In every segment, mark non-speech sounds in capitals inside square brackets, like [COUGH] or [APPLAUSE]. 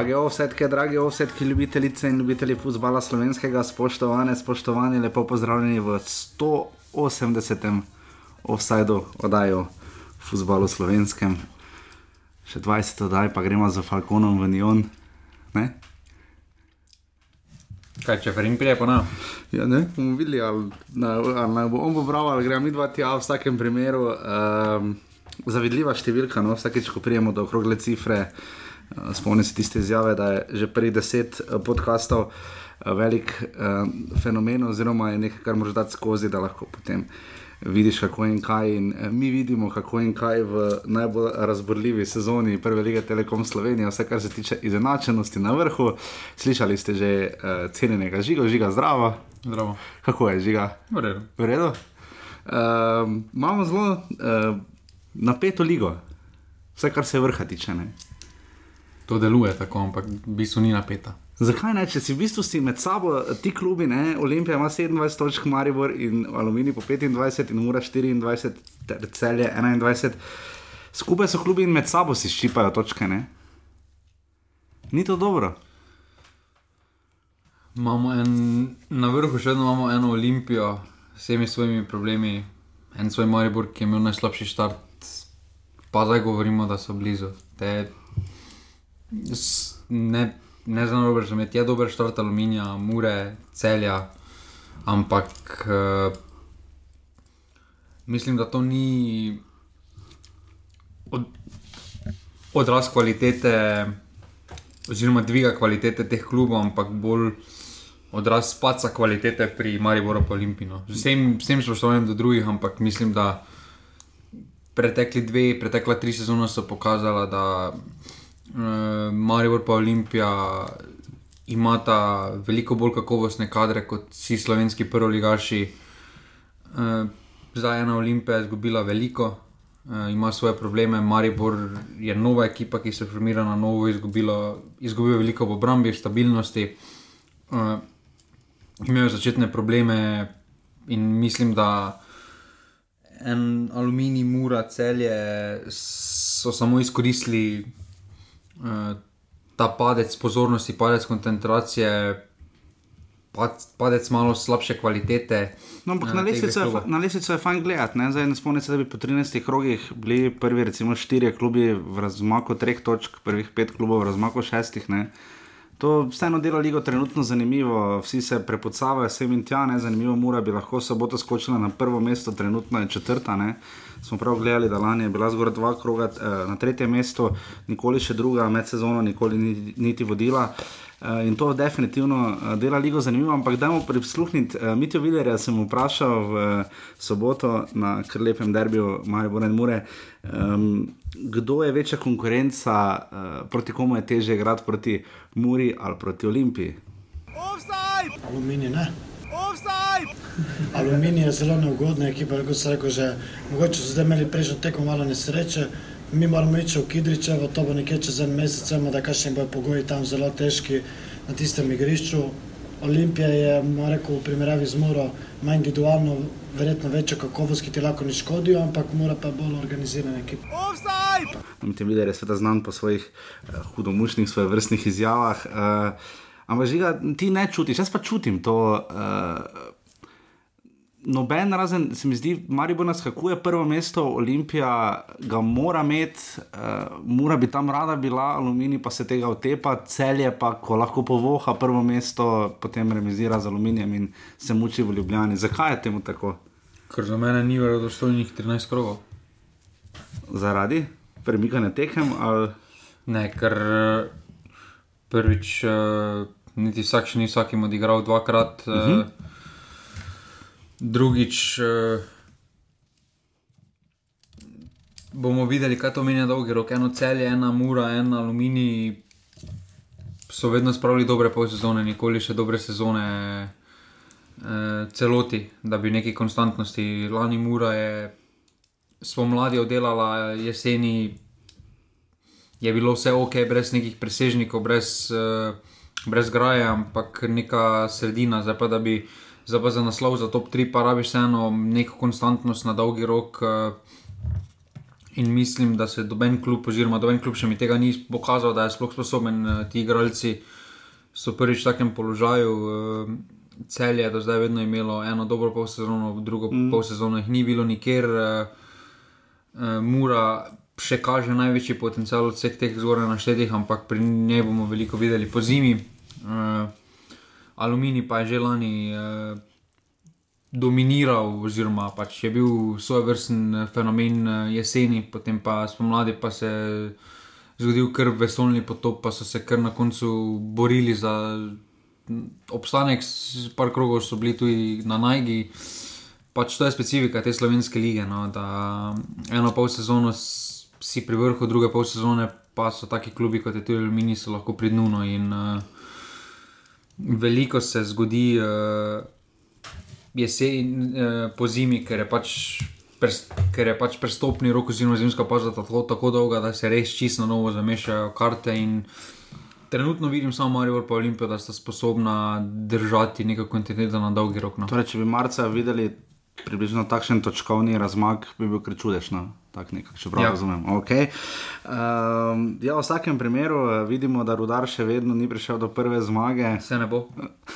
Drage ovsetke, drage ovsetke, ljubitelice in ljubitelji futbola slovenskega, spoštovane, spoštovani, lepo pozdravljeni v 180. offsajdu oddajo futbola slovenskem. Še 20 oddaj, pa gremo za Falconom v Nion. Ne? Kaj če Ferin prije, pa ne? Ja, ne, bomo videli, ali, ali, ali bo on bo bral, ali gremo mi dva tja v vsakem primeru. Um, zavidljiva številka, no, vsakeč, ko prijemo do okrogle cifre. Uh, Spomnim se tiste izjave, da je že prej deset uh, podkastov uh, velik uh, fenomen, oziroma je nekaj, kar moraš dati skozi, da lahko potem vidiš, kako in kaj. In mi vidimo, kako in kaj v najbolj razborljivi sezoni Prve lige Telekom Slovenije, vse kar se tiče izenačenosti na vrhu. Slišali ste že uh, cenjenega žiga, žiga zdrava. Zdravo. Kako je žiga? V redu. V redu. Uh, imamo zelo uh, napeto ligo, vse kar se vrha tiče. Ne? To deluje tako, ampak v bistvu ni napeta. Zakaj ne, če si v bistvu si med sabo ti klubi, ne? Olimpija ima 27 točk, Maribor in Aluminij po 25 in Mura 24, ter celje 21. Skupaj so klubi in med sabo si ščipajo točke. Ne? Ni to dobro. Imamo en, na vrhu še vedno imamo eno Olimpijo s vsemi svojimi problemi, en svoj Maribor, ki je imel najslabši start, pa zdaj govorimo, da so blizu. Te, ne, ne znam dobro razumeti, je dober start aluminija, mure, celja, ampak uh, mislim, da to ni od, odraz kvalitete oziroma dviga kvalitete teh klubov, ampak bolj odraz paca kvalitete pri Mariboru pa Olimpino. Z vsem, vsem spoštovanjem do drugih, ampak mislim, da pretekli dve, pretekla tri sezone so pokazala, da uh, Maribor pa Olimpija imata veliko bolj kakovostne kadre kot vsi slovenski prvoligaši. Uh, zdaj ena Olimpija je izgubila veliko, uh, ima svoje probleme. Maribor je nova ekipa, ki se formira na novo, izgubila, izgubil je veliko v obrambi, v stabilnosti. Uh, imel je začetne probleme in mislim, da en aluminij, mura, celje so samo izkoristili ta padec pozornosti, padec koncentracije. pad- Padec malo slabše kvalitete. No, ampak eh, na lestvico na lestvico je fajn gledati. ne. Zdaj ne spomnim se, da bi po 13 krogih bili prvi, recimo, štirje klubi v razmaku treh točk, prvih pet klubov v razmaku šestih. Ne. To vseeno dela ligo trenutno zanimivo, vsi se prepucavajo sem in tja, ne. zanimivo mora bi lahko soboto skočila na prvo mesto, trenutno je četrta. Ne. Smo prav gledali, da lani je bila zgoraj dva kroga eh, na tretjem mestu, nikoli še druga med sezono, nikoli ni, niti vodila. Uh, in to definitivno uh, dela ligo zanimivo, ampak dajmo prisluhniti. Uh, Mitijo Vilerja sem vprašal v uh, soboto na kar lepem derbiju Maribor in Mure, um, kdo je večja konkurenca, uh, proti komu je teže igrati, proti Muri ali proti Olimpiji. Offside! Aluminij ne. Offside! Aluminij je zelo neugodna ekipa, kot sem rekel, že mogoče so zdaj imeli prejšnjo tekmo malo nesreče. Mi moramo iti v Kidričevo, to bo nekje čez en mesec, vemo, da kakšni bojo pogoji tam zelo težki na tistem igrišču. Olimpija je, moram rekel, v primerjavi z Muro, manj individualno, verjetno večjo kakovost, ki ti lahko ne škodijo, ampak mora pa bolj organizirana ekipa. Offside! Mitijo Viler je sveda znan po svojih uh, hudomušnih, svoje vrstnih izjavah. Uh, ampak žiga, ti ne čutiš, jaz pa čutim to. Uh, Noben razen, se mi zdi, Maribor naskakuje prvo mesto, Olimpija ga mora imeti, uh, mora bi tam rada bila, Aluminij pa se tega otepa, celje pa, ko lahko povoha prvo mesto, potem remizira z Aluminijem in se muči v Ljubljani. Zakaj je temu tako? Ker za mene ni verodostojnih 13 krogov. Zaradi premikanja tekem ali Ne, ker eh, prvič, uh, niti vsak še ni vsakim odigral dvakrat, uh -huh. uh, drugič uh, bomo videli, kaj to meni dolgi rok. Eno celje, ena mura, en aluminij so vedno spravili dobre pol sezone, nikoli še dobre sezone. Uh, celoti, da bi neki konstantnosti. Lani Mura je spomladi oddelala, jeseni je bilo vse ok, brez nekih presežnikov, brez, uh, brez graje, ampak neka sredina, zdaj pa da bi zdaj pa za naslov za top 3, pa rabiš vseeno neko konstantnost na dolgi rok. Uh, In mislim, da se doben klub, oziroma doben klub še mi tega ni pokazal, da je sploh sposoben. eh, Ti igralci so prvič v takem položaju. eh, Celje je do zdaj vedno imelo eno dobro polsezono, drugo mm. polsezono jih ni bilo nikjer. eh, eh, Mura še kaže največji potencial od vseh teh zgoraj naštetih, ampak pri njej bomo veliko videli po zimi. Eh, Aluminij pa je že lani eh, dominiral, oziroma pač je bil svoj vrsten fenomen eh, jeseni, potem pa spomladi pa se je zgodil kar vesoljni potop, pa so se kar na koncu borili za obstanek, par krogov so bili tudi na najgi. Pač to je specifika te slovenske lige, no, da eno pol sezono si pri vrhu, druge pol sezone pa so taki klubi kot je tudi Aluminij, so lahko pri dnu. no, In uh, veliko se zgodi uh, jesen, uh, po zimi, ker je pač. Pres, ker je pač prestopni rok, oziroma zimska pauza tako, tako dolga, da se res čisto novo zamešajo karte. Trenutno vidim samo Marijo in Olimpijo, da sta sposobna držati neko kontinuiteto na dolgi rok. No. Torej, če bi marca videli približno takšen točkovni razmak, bi bil kar čudež. No? Tak nekak, če prav Ja. razumem. Okay. Um, ja, v vsakem primeru eh, vidimo, da Rudar še vedno ni prišel do prve zmage, Vse ne bo.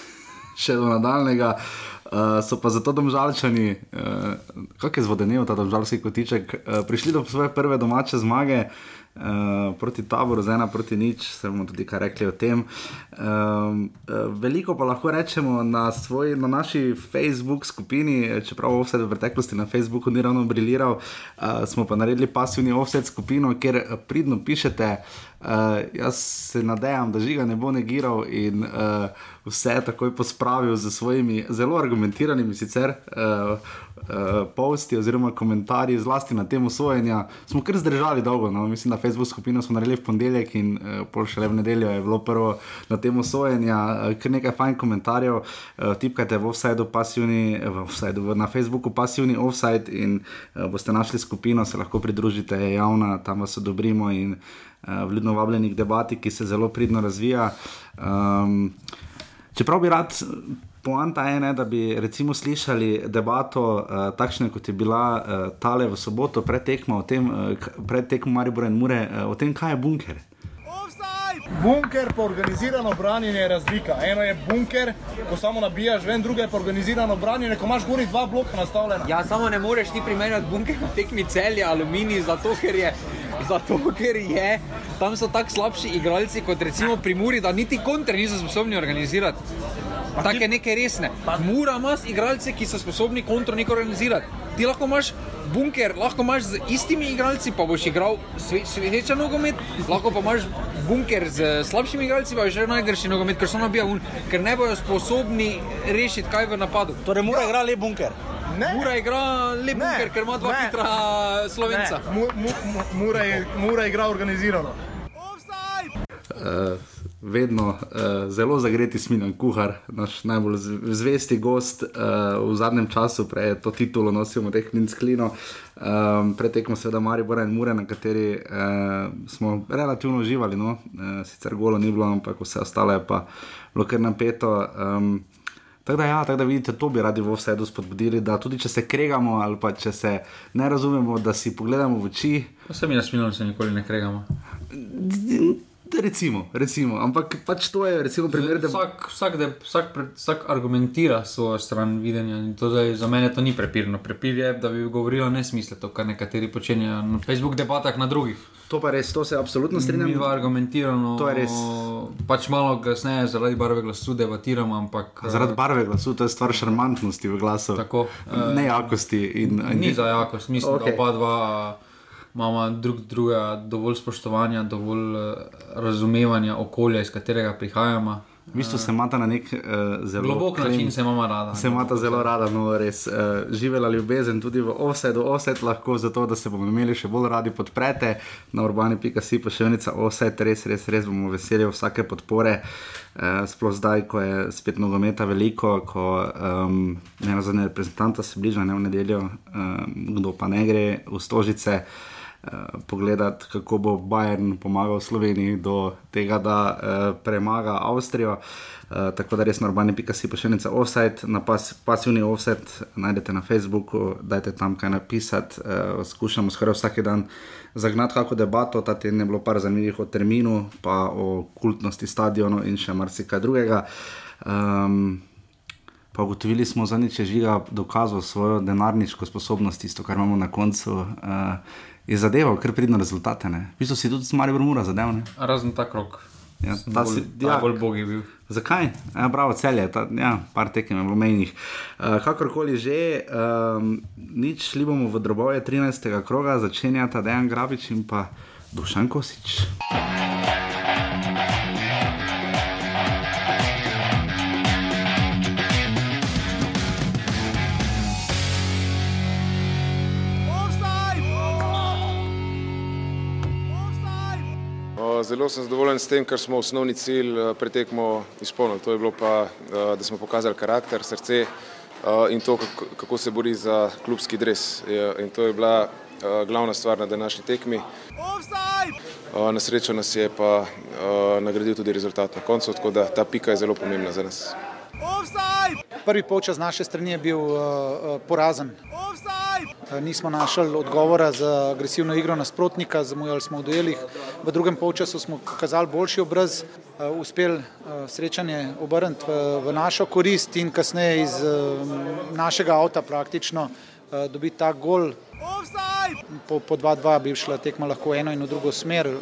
[LAUGHS] še do nadaljnega. Uh, so pa zato domžalčani, uh, kako je zvodenil ta domžalski kotiček, uh, prišli do svoje prve domače zmage uh, proti taboru, ena proti nič, se bomo tudi kaj rekli o tem. Um, uh, veliko pa lahko rečemo na, svoj, na naši Facebook skupini, eh, čeprav offset v preteklosti na Facebooku ni ravno briliral, uh, smo pa naredili pasivni offset skupino, kjer pridno pišete. Uh, jaz se nadejam, da žiga ne bo negiral in uh, vse takoj pospravil z svojimi zelo argumentiranimi sicer uh, uh, posti oziroma komentarji, zlasti na temo sojenja. Smo kar zdržali dolgo, no? mislim, da Facebook skupino smo naredili v ponedeljek in uh, pol šele v nedeljo je bilo prvo na temo sojenja, uh, kar nekaj fajn komentarjev. Uh, tipkajte v offsajdu pasivni, v offsideu, v- na Facebooku pasivni offside in uh, boste našli skupino, se lahko pridružite, je javna, tam vas odobrimo in uh, vljudno vabljeni k debati, ki se zelo pridno razvija. Um, čeprav bi rad, poanta je, ne, da bi recimo slišali debato, uh, takšne kot je bila uh, tale v soboto, pred tekmo, tekmo Maribora in Mure, uh, o tem, kaj je bunker. Bunker pa organizirano branjenje je razlika. Eno je bunker, ko samo nabijaš ven, drugo je pa organizirano branjenje, ko imaš gori dva bloka nastavljena. Ja, samo ne moreš ti primerjati bunker na tekmi celja, aluminij, zato ker je. Zato, ker je, tam so tako slabši igralci kot recimo pri Muri, da niti kontre niso sposobni organizirati. Take neke resne. Mura ima igralce, ki so sposobni kontro neko organizirati. Ti lahko imaš bunker, lahko imaš z istimi igralci, pa boš igral sve- sveteča nogomet, lahko pa imaš bunker z slabšimi igralci, pa boš že najgrši nogomet, ker so nabija, ker ne bojo sposobni rešiti kaj v napadu. Torej, mora igra le bunker. Ne, Mura igra lep Ne, bunker, ker ima dva ne. hitra slovenca. mu, mu, mu, mura, je, mura igra organizirano. Offside! Uh, vedno uh, zelo zagreti Smilan Kuhar, naš najbolj zvesti gost uh, v zadnjem času, prej je to titulo nosil Marek Linsklino, um, pred tekmo seveda Maribora in Mure, na kateri uh, smo relativno uživali, no? uh, sicer golo ni bilo, ampak vse ostalo je pa bilo kar napeto. Um, Tako da, ja, tako da vidite, to bi radi v vsedu spodbudili, da tudi če se kregamo ali pa če se ne razumemo, da si pogledamo v oči, Vse mi nasmilno se nikoli ne kregamo. Recimo, recimo, ampak pač to je recimo primer, da Vsak, vsak, de, vsak, pre- vsak argumentira svojo stran videnja. zdaj, za mene to ni prepirno. Prepir je, da bi govorilo nesmisle, to, kar nekateri počenjajo na Facebook debatah na drugih. to pa res, to se absolutno Mi strinjam. dva argumentirano. To je res. Pač malo kasneje zaradi barve glasu debatiramo, ampak. eh, Zaradi barve glasu, to je stvar šarmantnosti v glasu, Tako, eh, nejakosti. In, in, Ni za jakost, mislim, okay. Da oba dva imamo drug drugega dovolj spoštovanja, dovolj eh, razumevanja okolja, iz katerega prihajamo. V bistvu se imata na nek uh, zelo Globok klem- način se imamo rada. Se imata zelo rada, no res. Uh, živela ljubezen tudi v offsetu, offset lahko zato, da se bomo imeli še bolj radi podprete. Na urbani.si pa še enica offset, res, res, res bomo veseli vsake podpore. Uh, sploh zdaj, ko je spet nogometa veliko, ko um, ne nazadnje reprezentanta se bliža ne v nedeljo, um, kdo pa ne gre v stožice. Pogledati, kako bo Bayern pomagal Sloveniji do tega, da uh, premaga Avstrijo. Uh, tako da res na urbani.si pošiljnica offset, na pas, pasivni offset najdete na Facebooku, dajte tam kaj napisati. Uh, skušamo skoraj vsak dan zagnati kako debato, ta teden je bilo par zanimivih o terminu, pa o kultnosti stadionu in še marsikaj drugega. Um, pa ugotovili smo nič, če žiga dokazal svojo denarniško sposobnost, tisto, kar imamo na koncu. Uh, Je zadeval, ker pridno rezultate. Ne? V bistvu si tudi s Marijo Mura zadeval. Razen ta krok. Ja, ta bolj, si- ja. bolj bog je bil. Zakaj? Ja, bravo, cel je, ta, ja, par tekem je bilo menjih. Uh, kakorkoli že, um, nič šli bomo v drobove 13. kroga, začenjata Dejan Grabič in pa Dušan Kosič. Offside! Zelo sem zadovoljen s tem, ker smo osnovni cilj eh, pretekmo izpolnili. To je bilo pa, eh, da smo pokazali karakter, srce eh, in to, kako- se bori za klubski dres. In to je bila glavna stvar na današnji tekmi. Na srečo nas je pa nagradil tudi rezultat na koncu, tako da ta pika je zelo pomembna za nas. Offside! Prvi polčas naše strani je bil uh, porazen. Offside! Uh, nismo našli odgovora za agresivno igro nasprotnika, zamujali smo v duelih. V drugem polčasu smo kazali boljši obraz, uh, uspeli uh, srečanje obrniti v, v našo korist in kasneje iz uh, našega avta praktično uh, dobiti ta gol. Offside! Po, po 2-2 bi šla tekma lahko eno in v drugo smer, uh,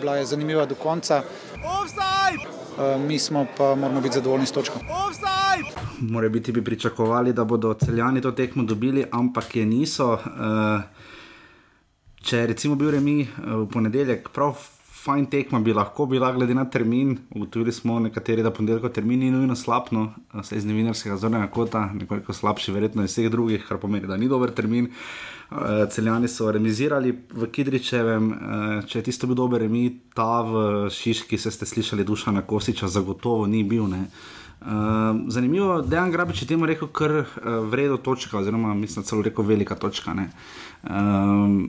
bila je zanimiva do konca. Offside! Uh, mi smo pa moramo biti zadovoljni s točko. Offside! More biti bi pričakovali, da bodo celjani to tekmo dobili, ampak je niso. Uh, če je recimo bil remi uh, v ponedeljek, prav fajn tekma bi lahko bila, glede na termin. Ugotovili smo nekateri, da ponedeljko termin ni nujno slab, no, se iz novinarskega zornega kota, nekoliko slabši, verjetno iz vseh drugih, kar pomeni, da ni dober termin. Uh, celjani so remizirali v Kidričevem, uh, če je tisto bil dober remi, ta v Šiški, se ste slišali, duša na Kosiča, zagotovo ni bil. Ne. Uh, zanimivo, da je Grabič temu rekel, kar uh, vredo točka, oziroma mislim, celo rekel velika točka. Um,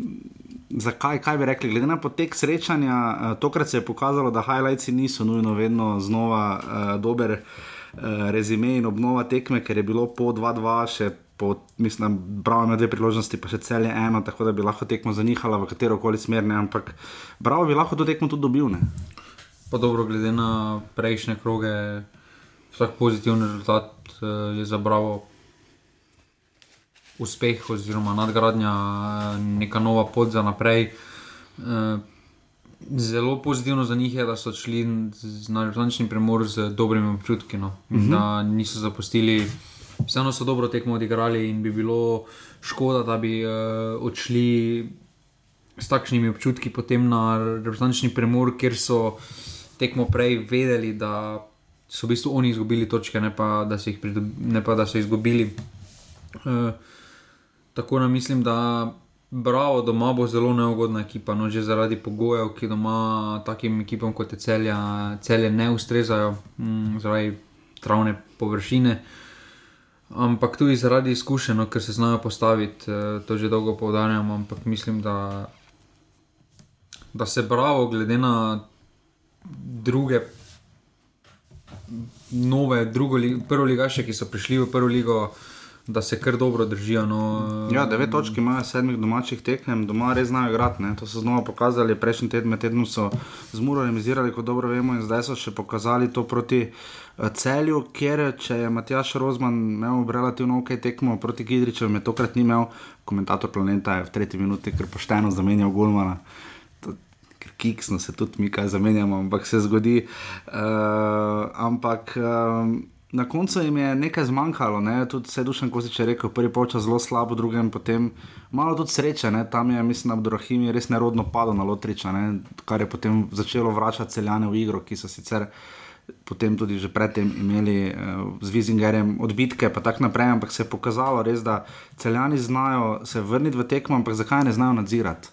zakaj, kaj bi rekli? Glede na potek srečanja, uh, tokrat se je pokazalo, da highlights niso nujno vedno znova uh, dober uh, rezime in obnova tekme, ker je bilo po 2-2 še. Po, mislim, bravo ima dve priložnosti, pa še cel je eno, tako da bi lahko tekmo zanihala v katero koli smer, ne, ampak bravo bi lahko to tekmo tudi dobil. Ne. Pa dobro, glede na prejšnje kroge, vsak pozitiven rezultat eh, je za Bravo uspeh oziroma nadgradnja, eh, neka nova pot za naprej. Eh, Zelo pozitivno za njih je, da so šli z- na reprezentančni premor z dobrimi občutki, no. uh -huh. da niso zapustili. Vseeno so dobro tekmo odigrali in bi bilo škoda, da bi uh, odšli s takšnimi občutki potem na reprezentančni premor, kjer so tekmo prej vedeli, da so v bistvu oni izgubili točke, ne pa da so jih, pridob, ne pa, da so izgubili. Uh, tako da mislim, da Bravo doma bo zelo neugodna ekipa, no že zaradi pogojev, ki doma takim ekipam kot je celja, celje ne ustrezajo, mm, zaradi travne površine. Ampak tudi zaradi izkušenj, no, ker se znajo postaviti, eh, to že dolgo poudarjam, ampak mislim, da, da se bravo, glede na druge, nove, drugo, prvo ligaše, ki so prišli v prvo ligo, da se kar dobro držijo. No, Ja, devet točk imajo sedmih domačih tekem, doma res znajo igrati. ne. To so znova pokazali, prejšnji teden, tednom so z Muro remisirali, kot dobro vemo, in zdaj so še pokazali to proti eh, celju, kjer če je Matjaš Rozman imel relativno ok tekmo proti Gidričevu, je tokrat ni imel, komentator planeta je v tretji minuti kar pošteno zamenjal Gulmana. Ker kiksno se tudi mi kaj zamenjamo, ampak se zgodi. Uh, ampak um, na koncu jim je nekaj zmanjkalo, ne? tudi vse dušen Kozič je rekel, prvi počas zelo slabo, drugem potem malo tudi sreče, ne? tam je, mislim, Abdurahim je res nerodno padel na Lotriča, ne? kar je potem začelo vračati celjane v igro, ki so sicer potem tudi že predtem imeli uh, z Vizingerjem odbitke, pa tako naprej, ampak se je pokazalo res, da celjani znajo se vrniti v tekmo, ampak zakaj ne znajo nadzirati?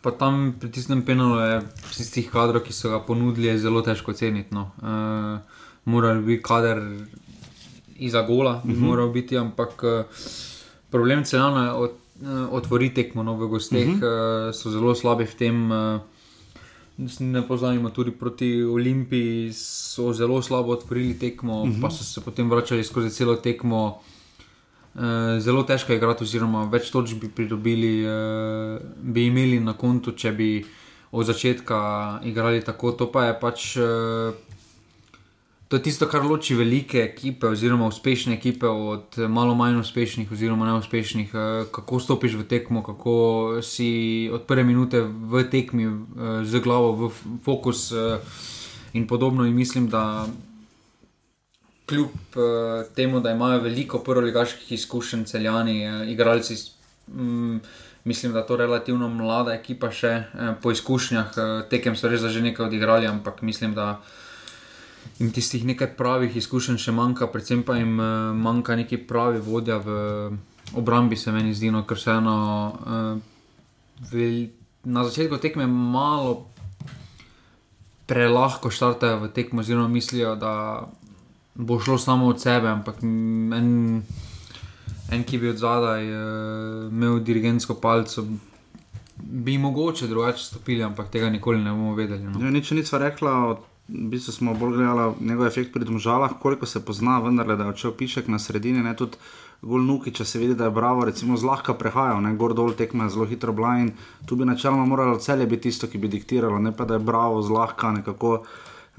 Pa tam pri tistem penalu je tistih kadrov, ki so ga ponudili, zelo težko ceniti. No. Uh, moral bi biti kader iza gola, uh -huh. moral biti, ampak uh, problem je od uh, otvori tekmo no, v gosteh, uh -huh. uh, so zelo slabi v tem. Ne pozajemo tudi proti Olimpiji, so zelo slabo odprli tekmo, uh -huh. pa so se potem vračali skozi celo tekmo. E, zelo težko je igrati, oziroma več točk bi pridobili, e, bi imeli na kontu, če bi od začetka igrali tako. To pa je pač To je tisto, kar loči velike ekipe, oziroma uspešne ekipe od malo manj uspešnih, oziroma neuspešnih. Eh, kako stopiš v tekmo, kako si od prve minute v tekmi eh, z glavo v fokus eh, in podobno. In mislim, da kljub temu, da imajo veliko prvoligaških izkušenj, celjani, igralci. Mm, mislim, da je to relativno mlada ekipa, še po izkušnjah, tekem so res že nekaj odigrali, ampak mislim, da jim tistih nekaj pravih izkušenj še manjka, predvsem pa jim uh, manjka neki pravi vodja v obrambi, se meni zdi, no, ker vseeno uh, na začetku tekme malo prelahko štartajo v tekmo, oziroma mislijo, da bo šlo samo od sebe, ampak en, en ki bi od zadaj uh, imel dirigentsko palco. Bi mogoče drugače stopili, ampak tega nikoli ne bomo vedeli. No. Ja, nič nisva rekla od v bistvu smo bolj gledali njegov efekt pri domžalah, koliko se pozna, vendar le da je odšel pišek na sredini, ne gol nuki, če se vidi, da je bravo, recimo zlahka prehajal, ne gor dol tekme zelo hitro blind. Tu bi načeloma moralo celje biti tisto, ki bi diktiralo, ne pa da je bravo zlahka nekako.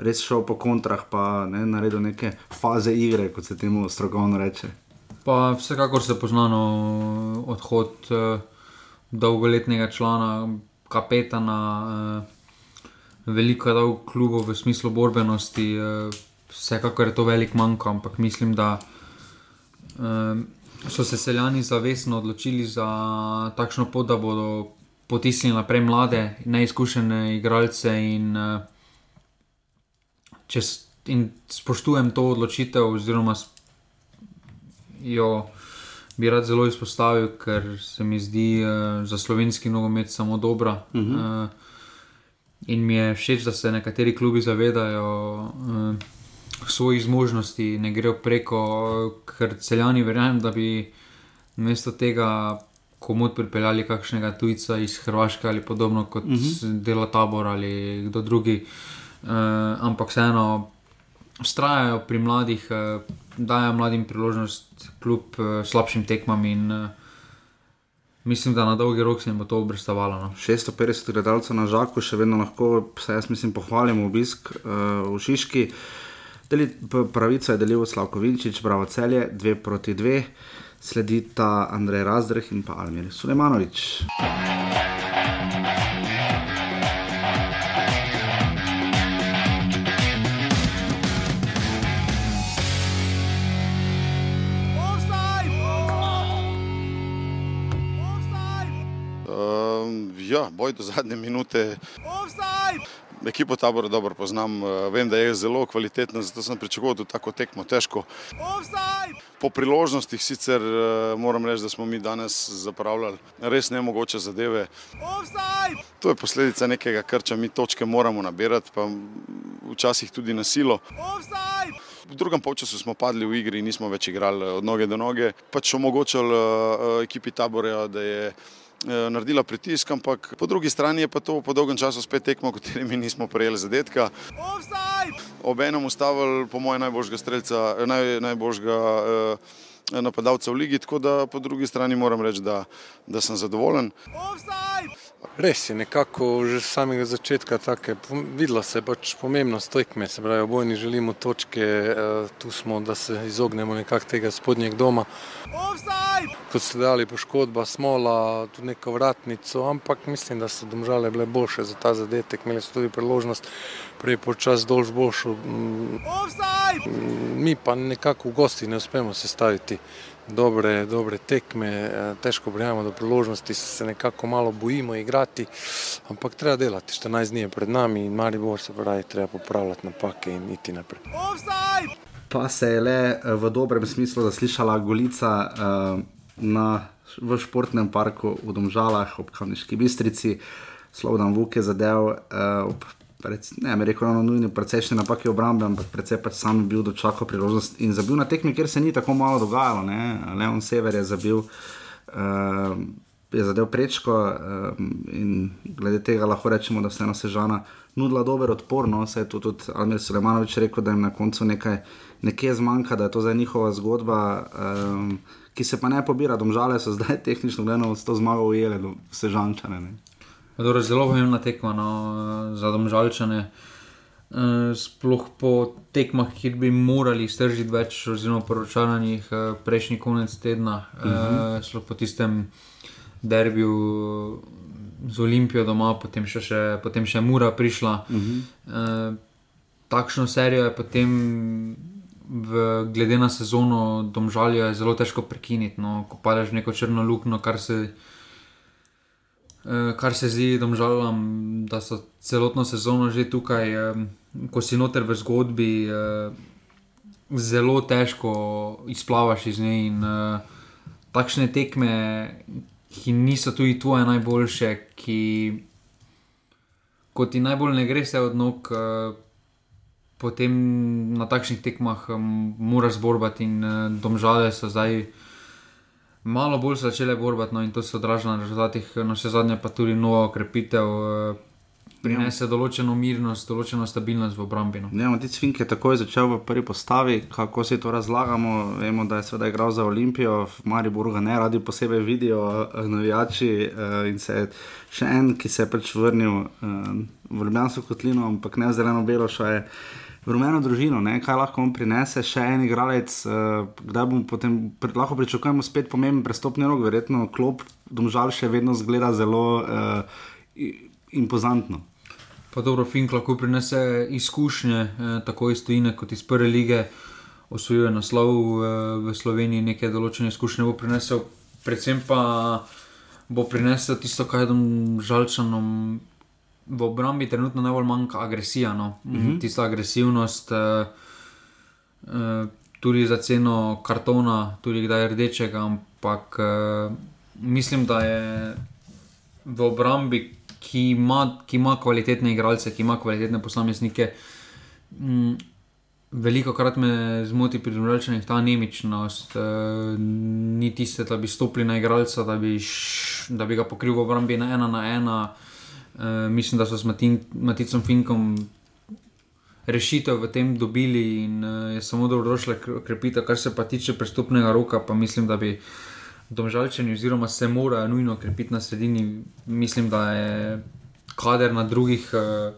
Res šel po kontrah, pa ne naredil neke faze igre, kot se temu strokovno reče. Pa vsekakor se poznano odhod uh, dolgoletnega člana, kapetana. Uh, veliko je dal klubu v smislu borbenosti, uh, vsekakor je to velik manjko, ampak mislim, da um, so se seljani zavestno odločili za takšno pot, da bodo potisnili naprej mlade, neizkušene igralce in, uh, čez, in spoštujem to odločitev, oziroma jo. Bi rad zelo izpostavil, ker se mi zdi uh, za slovenski nogomet samo dobra. Uh -huh. uh, In mi je všeč, da se nekateri klubi zavedajo uh, svojih zmožnosti, ne grejo preko, ker celjani verjamem, da bi namesto tega komod pripeljali kakšnega tujca iz Hrvaške ali podobno kot uh mhm. -huh. dela tabor ali kdo drugi. Uh, ampak vseeno ustrajajo pri mladih, uh, dajo mladim priložnost kljub uh, slabšim tekmam in uh, Mislim, da na dolgi rok se jim bo to obrestavalo. No. 650 gledalcev na žaku, še vedno lahko, se jaz mislim, pohvalimo obisk uh, v Šiški. Deli, pravica je delil Slavko Vinčič, Bravo Celje, 2 proti 2, sledita Andrej Razdreh in pa Almir Sulejmanovič. Boj do zadnje minute. Offside! Ekipo tabora dobro poznam, eh, vem, da je zelo kvalitetna, zato sem pričakoval tudi tako tekmo, težko. Offside! Po priložnostih sicer eh, moram reči, da smo mi danes zapravljali res nemogoče zadeve. Offside! To je posledica nekega krča, mi točke moramo nabirati, pa včasih tudi na silo. Offside! V drugem polčasu smo padli v igri in nismo več igrali od noge do noge. Pač omogočali uh, ekipi tabora, da je Eh, naredila pritisk, ampak po drugi strani je pa to po dolgem času spet tekmo, v kateri mi nismo prejeli zadetka. Obenem ustavili, po mojem, najboljšega streljca, eh, naj, najboljšega eh, napadalca v ligi, tako da po drugi strani moram reči, da, da sem zadovoljen. Offside! Res je, nekako že samega začetka tako videlo se pač pomembnost tekme, se pravi, obojni želimo točke, eh, tu smo, da se izognemo nekako tega spodnjeg doma. Offside! Kot ste dali poškodba, smola, tudi neko vratnico, ampak mislim, da so domžale bile boljše za ta zadetek, imeli so tudi priložnost prej počas dolž boljšo. Offside! Mi pa nekako v gosti ne uspemo sestaviti dobre, dobre tekme, eh, težko prijavimo do priložnosti, se nekako malo bojimo igrati, ampak treba delati. 14 dni je pred nami in Maribor se pravi, treba popravljati napake in iti naprej. Pa se je le eh, v dobrem smislu zaslišala golica uh, na, v športnem parku v Domžalah ob Kamniški bistrici. Slovan Vuk je zadev uh, ob ne bi rekel, no, nujni, precejšnje napake obrambe, ampak precej pač sam bil dočakal priložnost in zabil na tekmi, kjer se ni tako malo dogajalo. Ne? Leon Sever je zabil. Uh, je zadev prečko um, in glede tega lahko rečemo, da se eno sežana nudila dober odpor. No, se je tudi, tudi Almir Sulemanovič rekel, da jim na koncu nekaj, nekaj zmanjka, da je to zdaj njihova zgodba. Um, Ki se pa ne pobira, domžale so zdaj [LAUGHS] tehnično gledano s to zmago ujele, vse žančane. Dobro, zelo pomembna tekma no, za domžalčane. Uh, sploh po tekmah, kjer bi morali stržiti več, oziroma poročanjih uh, prejšnji konec tedna, uh -huh. uh, sploh po tistem derbiju z Olimpijo doma, potem še, še, potem še Mura prišla. Uh -huh. uh, takšno serijo je potem, v, glede na sezono, domžalja je zelo težko prekiniti. No, ko padeš v neko črno luknjo, kar se. Kar se zdi, domžalam, da so celotno sezono že tukaj, ko si noter v zgodbi, zelo težko izplavaš iz nje. In takšne tekme, ki niso tudi tvoje najboljše, ki ko ti najbolj ne gre se od nog, uh, potem na takšnih tekmah um, moraš borbati in uh, domžale so zdaj. Malo bolj so začele borbati, no, in to se odraža na rezultatih, no, še zadnje pa tudi novo okrepitev. Uh, prinese določeno mirnost, določeno stabilnost v obrambi. No. Ja, Matic Fink je takoj začel v prvi postavi, kako si to razlagamo. Vemo, da je seveda igral za Olimpijo, v Mariboru ga ne radi posebej vidijo, eh, navijači. Eh, in se je še en, ki se je pač vrnil eh, v Ljubljansko kotlino, ampak ne v zeleno belo, še je. V rumeno družino, ne? kaj lahko on prinese, še en igralec, uh, kdaj bomo potem, lahko pričakujemo spet pomemben prestopni rok, verjetno klop, domžal še vedno zgleda zelo uh, impozantno. Pa dobro, Fink lahko prinese izkušnje, eh, tako iz Tunisa kot iz prve lige, osvojuje naslov eh, v Sloveniji, nekaj določene izkušnje bo prinesel, predvsem pa bo prinesel tisto, kar je tam žalčanom. V obrambi trenutno najbolj manjka agresija, no? mm -hmm. tista agresivnost, uh, uh, tudi za ceno kartona, tudi kdaj rdečega, ampak uh, mislim, da je v obrambi ki ima, ki ima kvalitetne igralce, ki ima kvalitetne posameznike. Mm, veliko krat me zmoti pri družbenih ta nemičnost, e, ni tiste, da bi stopili na igralca, da bi, š, da bi ga pokril v obrambi na ena na ena. E, mislim, da so s Matin, Maticom Finkom. Rešitev v tem dobili in uh, je samo dobro došla krepitev, kar se pa tiče prestopnega roka, pa mislim, da bi uh, domžalčani, oziroma se morajo nujno krepiti na sredini. Mislim, da je kader na drugih, eh,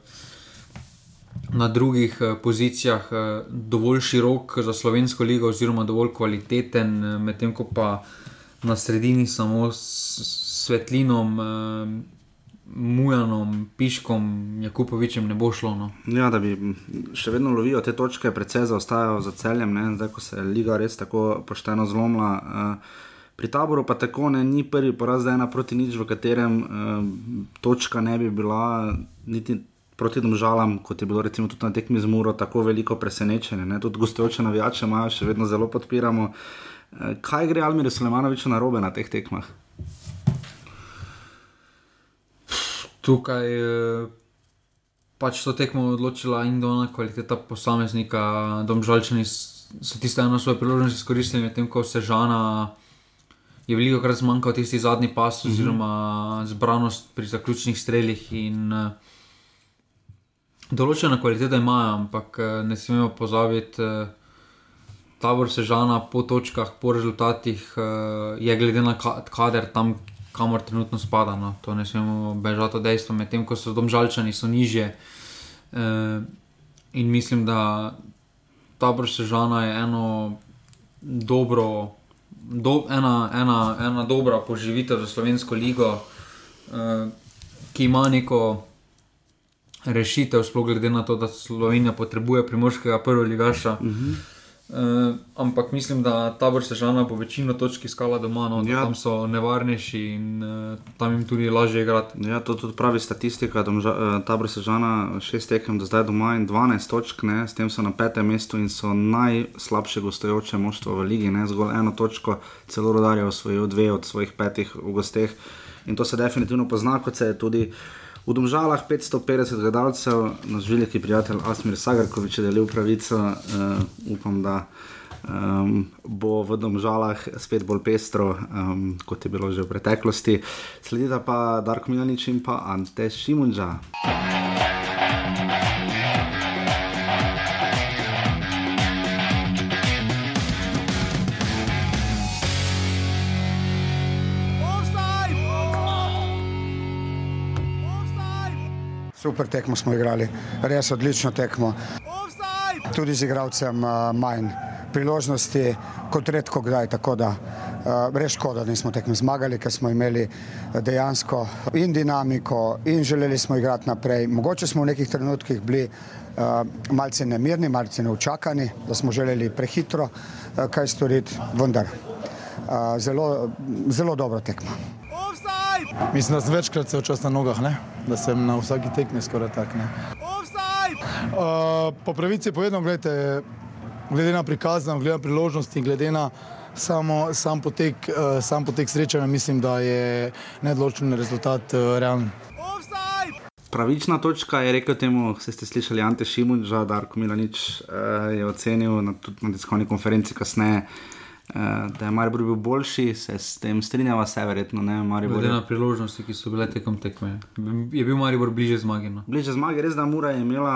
na drugih pozicijah dovolj širok za slovensko ligo, oziroma dovolj kvaliteten, medtem ko pa na sredini samo s svetlinom. Mujanom, Piškom, Jakupovičem ne bo šlo. No. Ja, da bi še vedno lovijo te točke, predvsej zaostajajo za celjem, ne? zdaj ko se je liga res tako pošteno zlomila. Uh, Pri taboru pa tako ne, ni prvi poraz, da je ena proti nič, v katerem uh, točka ne bi bila niti proti domžalam, kot je bilo recimo tudi na tekmi z Muro, tako veliko presenečenje. Ne? Tudi gostujoče navijače imajo, še vedno zelo podpiramo. Uh, kaj gre Almir Sulemanovič na robe na teh tekmah? Tukaj je pač to tekmo odločila in dolna kvaliteta posameznika, domžalčani so tiste eno svoje priložnosti izkoristili, medtem ko se žana je veliko krat zmanjkal tisti zadnji pas, mm -hmm. oziroma zbranost pri zaključnih streljih. In, uh, določena kvaliteta imajo, ampak uh, ne smemo pozabiti, tabor sežana po točkah, po rezultatih, je glede na kader tam, kamor trenutno spada. No. To ne smemo bežati od dejstva, medtem ko so domžalčani so nižje. Uh, in mislim, da tabor sežana je eno dobro do, ena, ena, ena dobra poživitev za slovensko ligo, uh, ki ima neko rešitev, sploh glede na to, da Slovenija potrebuje primorskega prvega ligaša. Uh -huh. Uh, ampak mislim, da ta vrsta žana bo večino točk iskala doma, no, ja. tam so nevarnejši in uh, tam jim tudi lažje igrati. Ja, to tudi pravi statistika. Domža, uh, ta vrsta žana šest tekem do zdaj doma in 12 točk, ne, s tem so na petem mestu in so najslabše gostujoče moštvo v ligi. Ne, zgolj eno točko, celo rodarje osvojijo dve od svojih petih v gosteh. In to se definitivno pozna, kot se je tudi. V Domžalah 550 gledalcev, naš veliki prijatelj Asmir Sagarkovič je delil pravico, uh, upam, da um, bo v domžalah spet bolj pestro, um, kot je bilo že v preteklosti. Sledita pa Darko Milanič in pa Ante Šimunža. Super tekmo smo igrali, res odlično tekmo. Tudi z igralcem uh, manj priložnosti, kot redko kdaj. Tako da uh, res škoda, da nismo tekmo zmagali, ker smo imeli dejansko in dinamiko, in želeli smo igrati naprej. Mogoče smo v nekih trenutkih bili uh, malce nemirni, malce neučakani, da smo želeli prehitro uh, kaj storiti, vendar uh, zelo, zelo dobro tekmo. Mislim, da sem večkrat se včasih na nogah, ne? da sem na vsaki tekmi skoraj tak. Ne? Uh, po pravici povedano, gledajte, glede na prikazan, glede na priložnosti, glede na samo, sam, potek, uh, sam potek srečanja, mislim, da je nedoločen rezultat uh, realen. Pravična točka je rekel temu, ste, ste slišali Ante Šimun, že Darko Milanič uh, je ocenil na, na tiskovni konferenci kasneje. Uh, da je Maribor bil boljši, se s tem strinjava, se verjetno ne. Maribor Glede na priložnosti, ki so bile tekom tekme, je bil Maribor bliže zmagi. No. Bliže zmage, res da Mura je imela,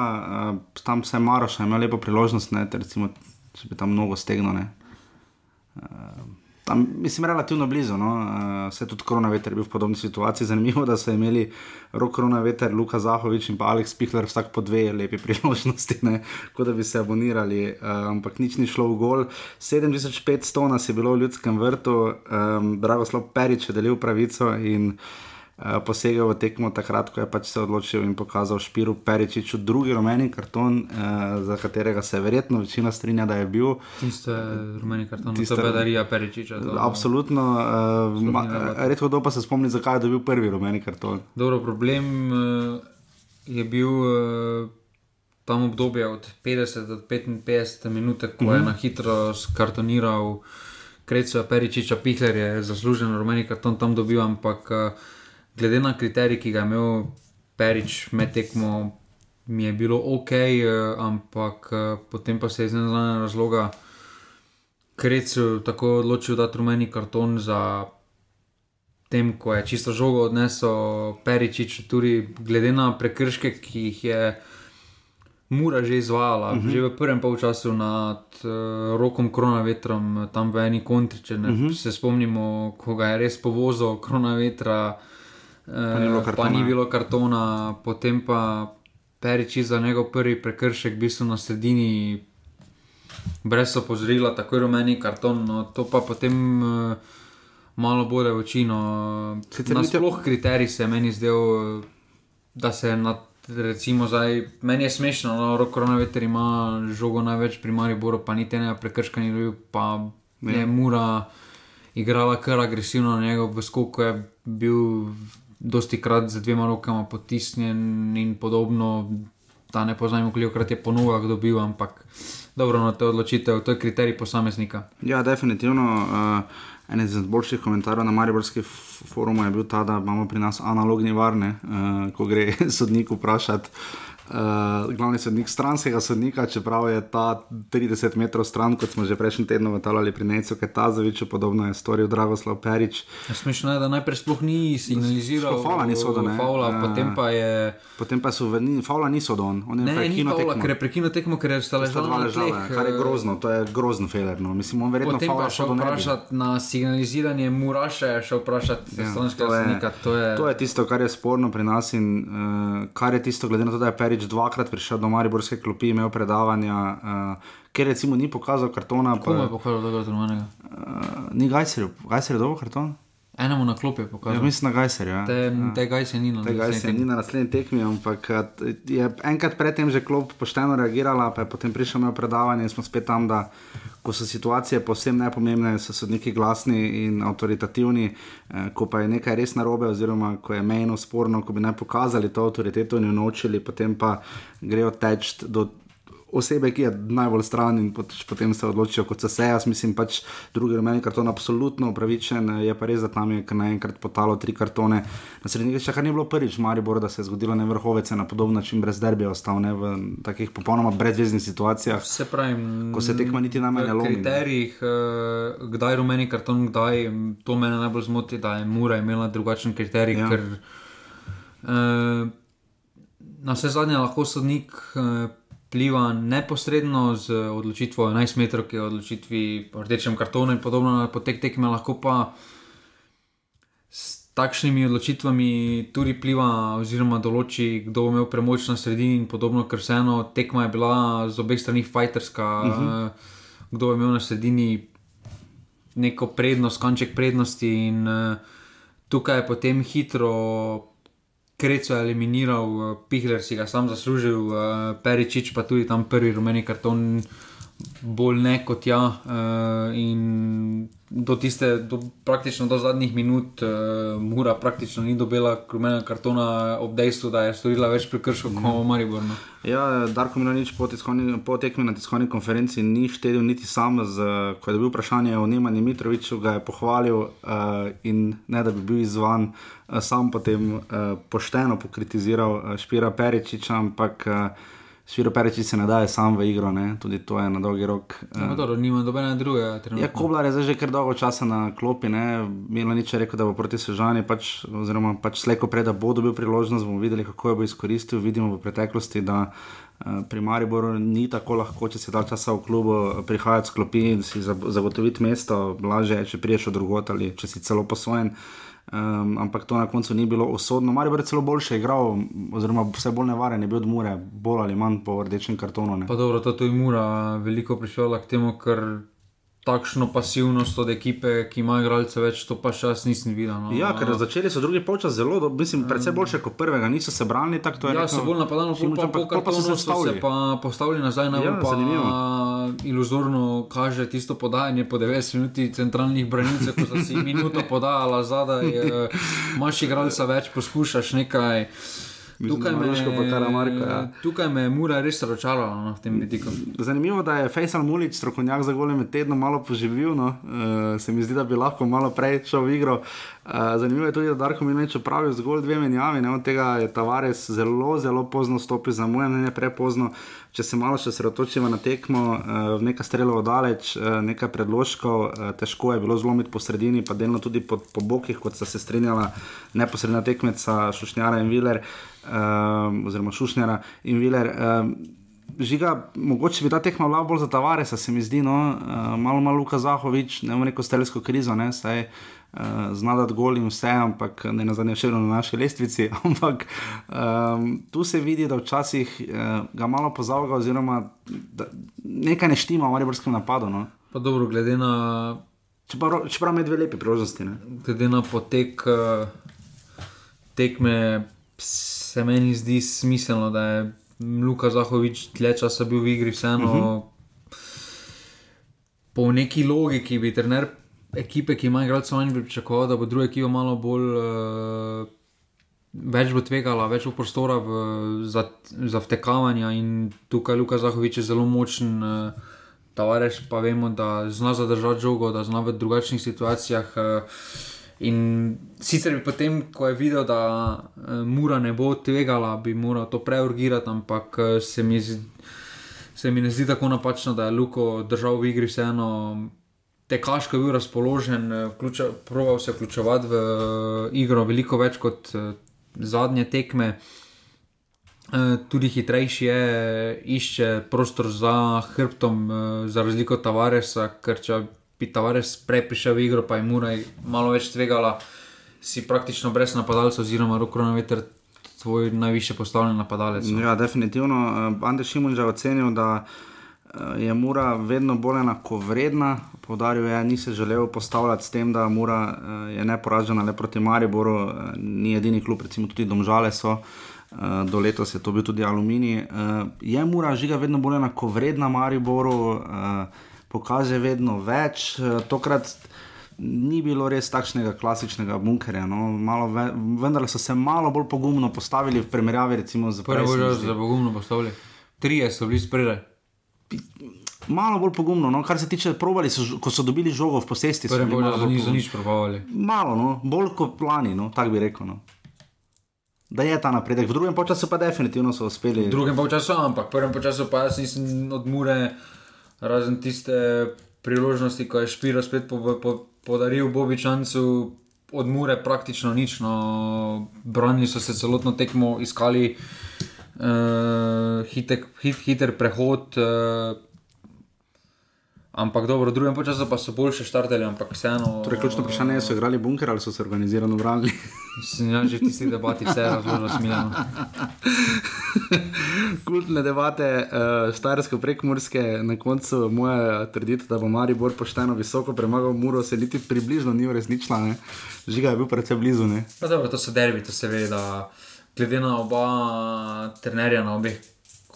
uh, tam se Maroša je imela lepo priložnost, ne, recimo, če bi tam mnogo stegno. Ne. Uh, tam, mislim, relativno blizu, no, uh, se tudi koronaveter je bil v podobni situaciji. Zanimivo, da so imeli rok koronaveter, Luka Zahovič in pa Aleks Pihler vsak po dve lepi priložnosti, kot da bi se abonirali, uh, ampak nič ni šlo v gol. 7500 nas je bilo v ljudskem vrtu, um, Dragoslav Perič je delil pravico in posegel v tekmo takrat, ko je pač se odločil in pokazal Špiru Peričiču drugi rumeni karton, uh, za katerega se verjetno večina strinja, da je bil. Tiste rumeni karton, Tiste- to je Darija Peričiča. to- Absolutno, uh, ni ma, redko kdo pa se spomni, zakaj je dobil prvi rumeni karton. Dobro, problem uh, je bil uh, tam obdobje od 50 do 55 minut, ko mm -hmm. je Mhm. na hitro skartoniral Kreco Peričiča, Pihler je zaslužen rumeni karton tam dobil, ampak uh, glede na kriterij, ki ga je imel Perič med tekmo, mi je bilo ok, uh, ampak uh, potem pa se je iz neznanega razloga Krecu tako odločil dati rumeni karton za tem, ko je čisto žogo odnesel Peričič, tudi glede na prekrške, ki jih je Mura že izvajala, uh Mhm. -huh. že v prvem polčasu nad uh, rokom koronavetrom, tam v eni kontri. Če ne, uh Mhm. -huh. se spomnimo, ko ga je res povozil koronavetra, Pa ni bilo uh, pa kartona. ni bilo kartona, potem pa Peričič za njegov prvi prekršek, v bistvu na sredini brez opozorila, tako rumeni karton. No, to pa potem uh, malo bode v oči. No. Vidite- Nasploh kriterij se je meni zdel, eh, da se na. Recimo, zdaj, meni je smešno, no, koronaveter ima žogo največ pri Mariboru, pa niti enega prekrška ni dobil, pa Ja. je Mura igrala kar agresivno na njega v skoku, je bil dosti krat z dvema rokama potisnjen in podobno. Da ne poznam, koliko krat je po nogah dobil, ampak dobro, no, to je odločitev, to je kriterij posameznika. Ja, definitivno. Uh, en izmed boljših komentarjev na Mariborski f- forumu je bil ta, da imamo pri nas analogni varne, uh, ko gre [LAUGHS] sodnik vprašati. Uh, glavni sodnik stranskega sodnika, čeprav je ta 30 metrov stran, kot smo že prejšnji teden vatali pri Necu Ketazoviču, podobno je storil Dragoslav Perič. Ja, Smešno je, da najprej sploh ni signaliziral, favla niso ne. Favla, Ja. potem pa je. Potem pa so ni, favla niso don, on je Ne, ni prekinil favla, tekmo. ker je prekinil tekmo, ker je sta Sta ležala dva ležala, kar je eh, grozno, to je grozen feler. No. Mislim, on verjetno Potem pa do nebi. vprašati na signaliziranje Muraša, je šel vprašati ja, stranskega sodnika. To je, To je tisto, kar je sporno pri nas in uh, kar je tisto, glede na to, da je Perič dvakrat prišel do Mariborske klopi, imel predavanja, uh, ker recimo ni pokazal kartona. Komu je pokazal tega trenutka? uh, ni Gajserju, Gajser je dobil karton? Enemu na klopi je Ja, pokazal. mislim na Gajserju. Ja. Te, tega se ni na Tega naslednji se tekmi. ni na naslednji tekmi, ampak eh, je enkrat predtem že klop pošteno reagirala, pa je potem prišel imel predavanje in smo spet tam, da ko so situacije povsem nepomembne, so sodniki glasni in avtoritativni, eh, ko pa je nekaj res narobe, oziroma ko je mejno sporno, ko bi naj pokazali to avtoriteto in jo naučili, potem pa grejo teč do osebe, ki je najbolj stran in pot, potem se odločijo, kot se jaz, mislim, pač drugi rumeni karton absolutno upravičen, je pa res, da tam je naenkrat potalo tri kartone. Na srednjih še kar ni bilo prvič, Maribor, da se je zgodilo ne vrhovece na podoben način brez derbija ostal ne, v takih popolnoma brezveznih situacijah. Se pravi, ko se tekma niti na mene lomi. V kriterijih, uh, kdaj rumeni karton, kdaj, to mene najbolj zmoti, da je Mura imela drugačen kriterij, ja. ker uh, na vse zadnje lahko sodnik uh, pliva neposredno z odločitvijo 11 metrov, ki je odločitvi po rdečem kartonu in podobno potek tekme, lahko pa s takšnimi odločitvami tudi pliva oziroma določi, kdo bo imel premoč na sredini in podobno, ker vseeno tekma je bila z obeh strani fajterska, uh -huh. uh, kdo bo imel na sredini neko prednost, kanček prednosti in uh, tukaj je potem hitro Kreco je eliminiral, uh, Pihler si ga sam zaslužil, uh, Peričič pa tudi tam prvi rumeni karton, bolj ne kot ja. Uh, in do tiste, do, praktično do zadnjih minut, Mura praktično ni dobila rumenega kartona ob dejstvu, da je storila več prekrškov kot mm. Maribor. No. Ja, Darko Milanič po, po tekmi na tiskovni konferenci ni štedil niti sam, z, ko je dobil vprašanje o Nemani Mitroviču, ga je pohvalil uh, in ne da bi bil izvan, sam potem uh, pošteno pokritiziral uh, Špira Peričiča, ampak uh, Šviro Pereči se ne daje sam v igro, ne? tudi to je na dolgi rok. No, dobro, nima nobene druge. Ja, Koblar je zdaj že kar dolgo časa na klopi, Milo nič je rekel, da bo proti Sežani, pač, oziroma pač slejko pred, da bo dobil priložnost, bomo videli, kako jo bo izkoristil. Vidimo v preteklosti, da uh, pri Mariboru ni tako lahko, če si dal časa v klubu, prihajati s klopi in si zagotoviti mesto, lažje je, če priješ od drugot ali če si celo posvojen. Um, ampak to na koncu ni bilo usodno. Mari je celo boljše igral, oziroma vse bolj nevaren je bil od Mure, bolj ali manj po rdečem kartonu. Pa dobro, to je Mura veliko prišla k temu, ker takšno pasivnost od ekipe, ki ima igralce več, to pa še jaz nisem videl. No. Ja, ker začeli so drugi polčas zelo, do, mislim, predvsem boljše kot prvega, niso se branili tako. Ja, so bolj napadali, pa, pa, pa, pa so se postavili. Pa postavili nazaj na vrh. Ja, iluzorno kaže tisto podajanje po 90 minutah centralnih branilcev, ko si minuto podajala zadaj, imaš igralca več, poskušaš nekaj. Tukaj me, ja. tukaj me je Mura res razočarala na no, tem vidiku. Zanimivo je, da je Fejsal Mulič, strokovnjak za gole med tednom, malo poživil. No. Uh, se mi zdi, da bi lahko malo prej šel v igro. Uh, zanimivo je tudi, da Darko Milneč opravil zgolj dve menjavi, ne. od tega je Tavares zelo, zelo pozno stopil, za moje mnenje prepozno. Če se malo še sredotočimo na tekmo, uh, nekaj strelov daleč, uh, nekaj predložkov, uh, težko je bilo zlomiti po sredini, pa delno tudi po, po bokih, kot sta se strinjala neposredna tekmeca Šušnjara in Viler um, oziroma Šušnjara in Viler. Um, Žiga, mogoče bi ta tekma bila bolj za Tavaresa, se mi zdi, no, uh, malo malo Luka Zahovič, ne vem, neko stelsko krizo, ne, saj uh, zna da gol in vse, ampak ne na zadnje še na naši lestvici. [LAUGHS] Ampak um, tu se vidi, da včasih uh, ga malo pozavlja, oziroma nekaj ne štima v mariborskem napadu. No. Pa dobro, glede na. Čeprav, čeprav med dve lepi priložnosti. Glede na potek uh, tekme se meni zdi smiselno, da je Luka Zahovič dlje časa bil v igri, vseeno uh mhm. -huh. po neki logiki bi trener ekipe, ki ima igralce, manj pričakoval, da bo druga ekipa malo bolj. Uh, Več bo tvegala, več bo prostora v, za, za vtekavanje, in tukaj Luka Zahovič je zelo močen, uh, Tavares pa vemo, da zna zadržati žogo, da zna v drugačnih situacijah. Uh, In sicer bi potem, ko je videl, da uh, mura ne bo tvegala, bi moral to preurgirati, ampak uh, se, mi se mi ne zdi tako napačno, da je Luko držal v igri vseeno. Tekaško je bil razpoložen, eh, proval se vključevati v igro veliko več kot zadnje tekme. Tudi hitrejši je, išče prostor za hrbtom, za razliko od Tavaresa, ker če prej prišel v igro, pa je Muraj malo več tvegala, si praktično brez napadalcev, oziroma roko na veter, tvoj najviše postavljen napadalec. No. Ja, definitivno. Uh, Andrej Šimun je ocenil, da uh, je Mura vedno bolj enako vredna. Povdaril je, ni se želel postavljati s tem, da Mura uh, je neporažena le proti Mariboru, ni edini klub, recimo tudi Domžale so. Do letos je to bil tudi aluminij. Je mora žiga vedno bolj enako vredna Mariboru, pokaže vedno več. Eh, tokrat ni bilo res takšnega klasičnega bunkerja. No. Ve, vendar so se malo bolj pogumno postavili v primerjavi z prvim. Prvo že zelo pogumno postavili. Trije so bili spredaj. malo bolj pogumno. No? Kar se tiče, probali so, ko so dobili žogo v posesti. malo polčas bolj niso pogumni. nič probavali. Malo, no? bolj kot lani, no? tako bi rekel. No? Da je ta napredek, v drugem času pa definitivno so uspeli. V drugem polčasu, ampak v prvem polčasu pa jaz nisem od Mure, razen tiste priložnosti, ko je Špiro spet po, po, podaril Bobičancu, od Mure praktično nič. No, branili so se celotno tekmo, iskali uh, hitek, hit, hiter prehod. Uh, Ampak dobro, v drugem času pa so boljše štartali, ampak vseeno. Torej, ključno vprašanje je, so igrali bunker ali so se organizirano branili. Sem ja, že v tisti debati vse razložil [LAUGHS] smiljeno. Kultne debate, uh, štajerske prekmurske, na koncu moja trditev, da bo Maribor pošteno visoko premagal Muro, se niti približno ni uresničila. Ne? Žiga je bil predvsem blizu. Ne? Pa dobro, to so derbi, to se ve, da glede na oba trenerja na obeh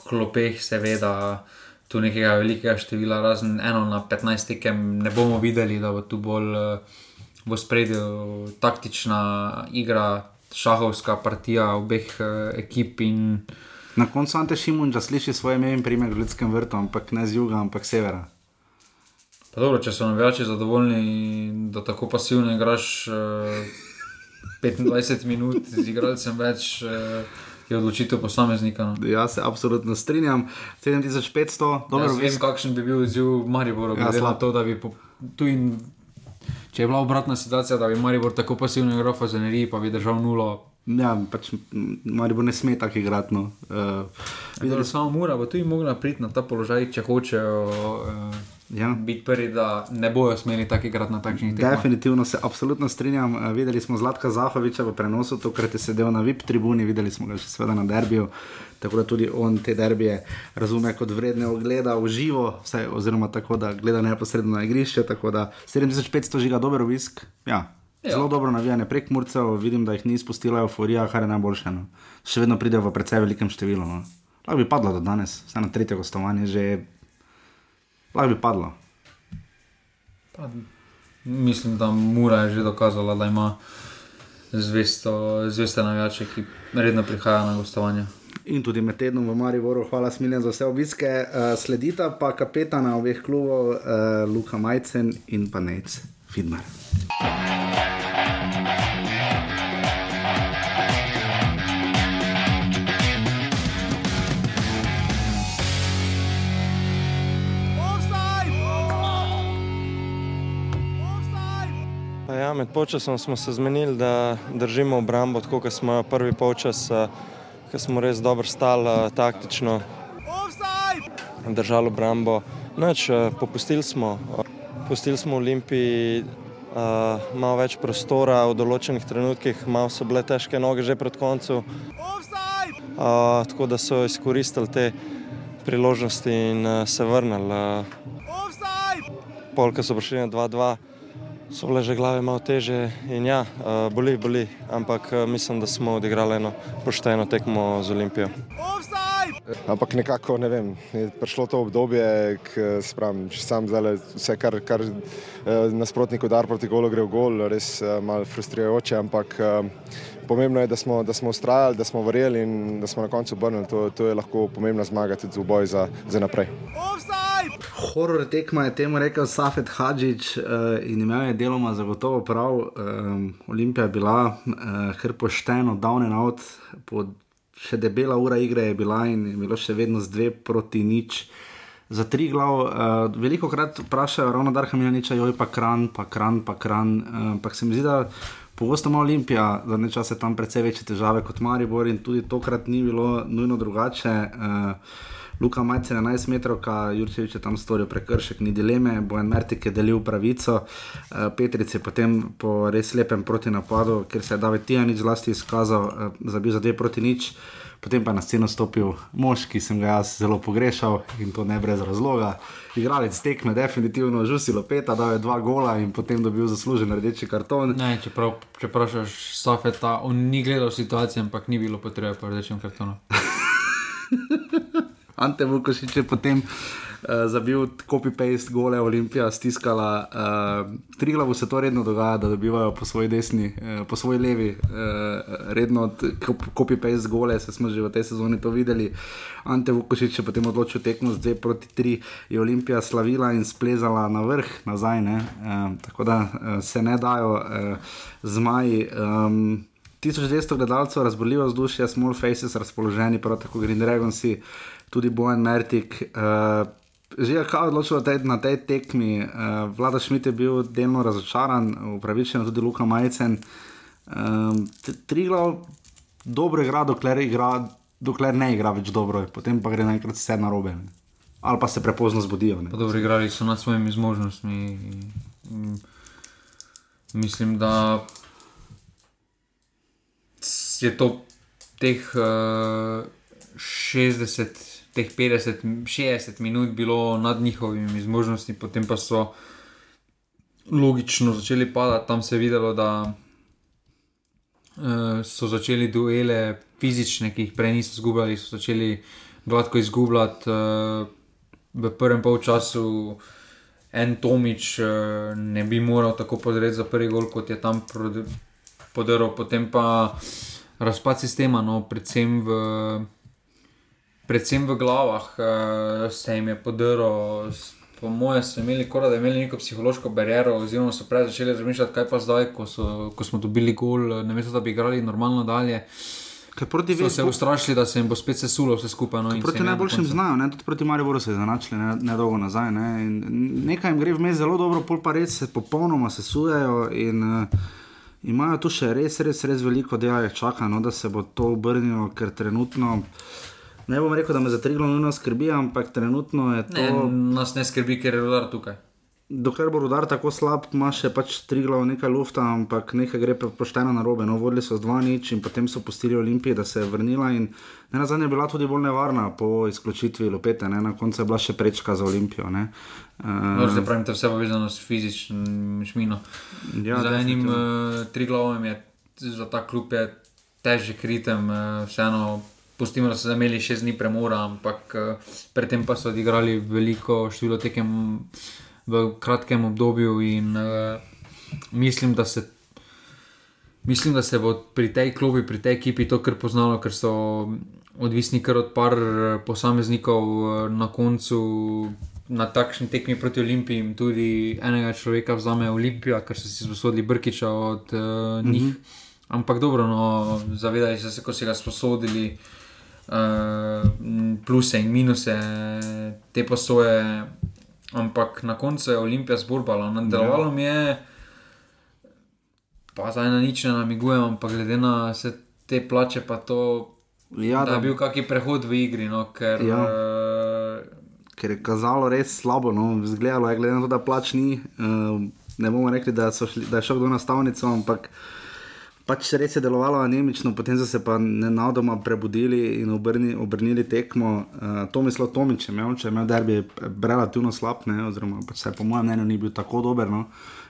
klopeh, se ve, da tu nekega velikega števila, razen eno na 15 tekem, ne bomo videli, da bo tu bolj eh, v spredju taktična igra, šahovska partija obeh eh, ekip Na koncu Ante Šimunča sliši svoje ime in primer v ljudskem vrtu, ampak ne z juga, ampak severa. Pa dobro, če so navijači zadovoljni, da tako pasivno igraš uh, 25 minut z igralcem več, uh, je odločitev posameznika. No. Jaz se absolutno strinjam. 7500, dobro, Jaz vem, kakšen bi bil odziv Mariboru, Ja, glede ja, na to, da bi po, tu in. Če je bila obratna situacija, da bi Maribor tako pasivno igral v Zeneriji, pa bi držal nulo. Ja, pač Maribor ne sme tako igrati. No. Uh, Videli smo Mura, pa tu jim mogla priti na ta položaj, če hočejo uh, ja. biti prvi, da ne bojo smeli tako igrati na takšnih tekmah. Definitivno se absolutno strinjam. Eh, Videli smo Zlatka Zahoviča v prenosu, tokrat je sedel na VIP tribuni, videli smo ga še seveda na derbiju. Tako da tudi on te derbije razume kot vredne ogleda v živo, vsaj, oziroma tako, da gleda neposredno na igrišče. Tako da 7500 žiga dober obisk. Ja. Ja. Zelo dobro navijanje prek Murcev, vidim, da jih ni izpustila euforija, kar je najboljše. No. Še vedno pridejo v precej velikem številu. No. Lahko bi padlo do danes, vse na tretje gostovanje, že lahko bi padlo. Pa, mislim, da Mura je že dokazala, da ima zvesto, zveste navijače, ki redno prihajajo na gostovanje. In tudi med tednom v Mariboru, hvala Smiljan za vse obiske. Uh, sledita pa kapetana obeh klubov, uh, Luka Majcen in pa Nec Fidmar. Ja, med polčasom smo se zmenili, da držimo obrambo tako, kot smo jo prvi polčas, eh, ko smo res dobro stali eh, taktično, držali obrambo. Noč, eh, popustili smo, pustili smo Olimpiji uh, malo več prostora v določenih trenutkih, malo so bile težke noge že pred koncem. Uh, tako da so izkoristili te priložnosti in uh, se vrnili. Uh, Polka so prišli na 2-2 so bile že glave malo teže in ja, uh, boli, boli, ampak uh, mislim, da smo odigrali eno pošteno tekmo z Olimpijo. Ampak nekako ne vem, je prišlo to obdobje, ki spravim, sam zdaj vse, kar, kar eh, nasprotnik udar proti golu gre v gol, res eh, malo frustrirajoče, ampak eh, pomembno je, da smo, da smo ustrajali, da smo verjeli in da smo na koncu obrnili. To, to je lahko pomembna zmaga tudi v boju za, za naprej. Horor tekma je temu rekel Safet Hadžič uh, in imel je deloma zagotovo prav. Um, Olimpija je bila uh, kar pošteno, down and out, po še debela ura igre je bila in je bilo še vedno z dve proti nič. Za tri glav, uh, veliko krat vprašajo, ravno Darka Miljaniča, joj pa kran, pa kran, pa kran. Uh, ampak se mi zdi, da pogosto ima Olimpija zadnje čase tam precej večje težave kot Maribor in tudi tokrat ni bilo nujno drugače. Uh, Luka Majce 11 metrov, Jurčevič je tam storil prekršek, ni dileme, Bojan Mertik je delil pravico, uh, Petric je potem po res lepem protinapadu, ker se je David Tijanič zlasti izkazal, uh, zabil za dve proti nič. Potem pa je na sceno stopil mož, ki sem ga jaz zelo pogrešal in to ne brez razloga. Igralec tekme, definitivno, žusilo peta, dal je dva gola in potem dobil zaslužen rdeči karton. Ne, čeprav, če vprašaš Safeta, on ni gledal situacije, ampak ni bilo potrebe po rdečem kartonu. [LAUGHS] Ante Vukošič je potem uh, zabil copy-paste gole, Olimpija stiskala. Uh, tri glavu se to redno dogaja, da dobivajo po svoji desni, uh, po svoji levi, uh, redno copy-paste gole, se smo že v tej sezoni to videli. Ante Vukošič je potem odločil tekmo z 2 proti 3, je Olimpija slavila in splezala na vrh nazaj, uh, tako da uh, se ne dajo uh, zmaji. Um, 1200 gledalcev, razborljivo vzdušje, small faces, razpoloženi, prav tako Green Dragons, tudi Bojan Mertik. Uh, že je kao odločil tej, na tej tekmi, uh, Vlada Šmit je bil delno razočaran, upravičen tudi Luka Majcen. Um, tri glav dobro igra, dokler, igra, dokler ne igra več dobro, potem pa gre naenkrat vse na robe. Ali pa se prepozno zbudijo. Dobro, igrali so nad svojimi zmožnostmi. Mislim, da je to teh uh, 60, teh 50, 60 minut bilo nad njihovimi zmožnostmi, potem pa so logično začeli padati. Tam se je videlo, da uh, so začeli duele fizične, ki jih prej niso izgubljali, so začeli gladko izgubljati uh, v prvem polčasu. En Tomič uh, ne bi moral tako podreti za prvi gol, kot je tam podaril, potem pa uh, razpad sistema, no, predvsem, v, predvsem v glavah, uh, se jim je podarilo. Po mojem, so imeli kora, da imeli neko psihološko bariero, oziroma so prej začeli razmišljati, kaj pa zdaj, ko, so, ko smo dobili gol, ne vem, da bi igrali normalno dalje. Proti so se ustrašili, da se jim bo spet sesulo vse skupaj. No, proti najboljšim znajo, ne? tudi proti Mariboru se je zanačili nedolgo ne nazaj. Ne? Nekaj jim gre vmes zelo dobro, pol pa res se popolnoma sesujejo. In, uh, imajo tu še res, res, res veliko dela, čaka, no, da se bo to obrnilo, ker trenutno. Ne bom rekel, da me za tri glavne skrbi, ampak trenutno je to. Ne, nas ne skrbi, ker je rodar tukaj dokler bo rodar tako slab, ima še pač tri glav nekaj lufta, ampak nekaj gre pošteno na robe. No, vodili so z dva nič in potem so pustili Olimpiji, da se je vrnila in ne na zadnje je bila tudi bolj nevarna po izključitvi Lopete, ne? na koncu je bila še prečka za Olimpijo. Uh, no, zdaj pravim, da je vse povezano s fizičnim šmino. Ja, z enim uh, tri glavom je za ta klub je težek ritem, uh, vseeno. Pustimo, da so imeli šest dni premora, ampak uh, predtem pa so odigrali veliko število tekem v kratkem obdobju. In, uh, mislim, da se, mislim, da se bo pri tej klubi, pri tej ekipi to kar poznalo, ker so odvisni kar od par eh, posameznikov na koncu. Na takšni tekmi proti Olimpiji tudi enega človeka vzame Olimpija, ker so si sposodili Brkiča od uh, njih. Mm -hmm. Ampak dobro, no, zavedali so se, ko so ga sposodili, uh, pluse in minuse, te posoje Ampak na koncu je Olimpija zborbala, nadaljevalo ja. mi je, pa zdaj na nič ne namigujem, ampak glede na vse te plače, pa to, ja, da je bil kakšen prehod v igri. No, ker, ja. uh, ker je kazalo res slabo, no, zgledalo je, glede na to, da plač ni. Uh, ne bomo rekli, da, šli, da je šel kdo na stavnico, ampak pač res je delovalo anemično, potem so se pa nenadoma prebudili in obrni, obrnili tekmo. Uh, to mislo Tomič, če imel, če imel derbi, relativno slab, ne, oziroma pač se po mojem mnenju ni bil tako dober. No.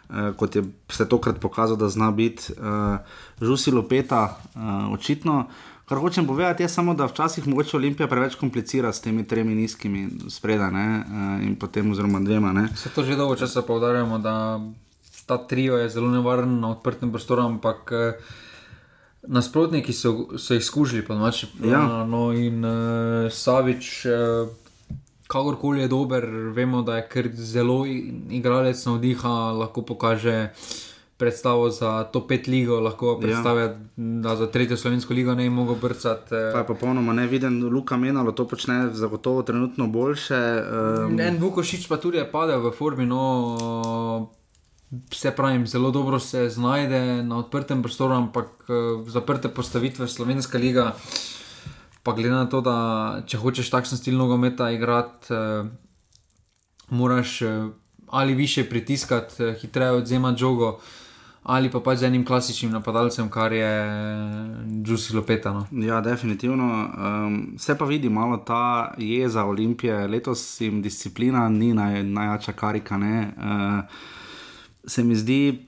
Uh, kot je se tokrat pokazal, da zna biti uh, žusilo peta, uh, očitno. Kar hočem povedati, je samo, da včasih mogoče Olimpija preveč komplicira s temi tremi nizkimi spredaj in potem oziroma dvema. Ne. Se to že dolgo časa poudarjamo, da ta trio je zelo nevaren na odprtem prostoru, ampak eh, nasprotniki so, so jih skužili, pa noč. Ja. No, in uh, Savič, uh, kakorkoli je dober, vemo, da je zelo igralec na vdiha, lahko pokaže. Predstavo za to pet ligo, lahko predstavlja, ja. da za tretjo slovensko ligo ne bi mogel brcati. To je popolnoma neviden, Luka Menalo to počne zagotovo trenutno boljše. Um... En Vukošič pa tudi je padel v formi, no vse pravim, zelo dobro se znajde na odprtem prostoru, ampak uh, zaprte postavitve Slovenska liga. Pa glede na to, da če hočeš takšen stil nogometa igrati, uh, moraš uh, ali više pritiskati, uh, hitreje odzemati žogo. Ali pa pač z enim klasičnim napadalcem, kar je Džusi Lopetano. Ja, definitivno. Um, se pa vidi malo ta jeza Olimpije, letos jim disciplina ni naj, najjača karika. Uh, se mi zdi,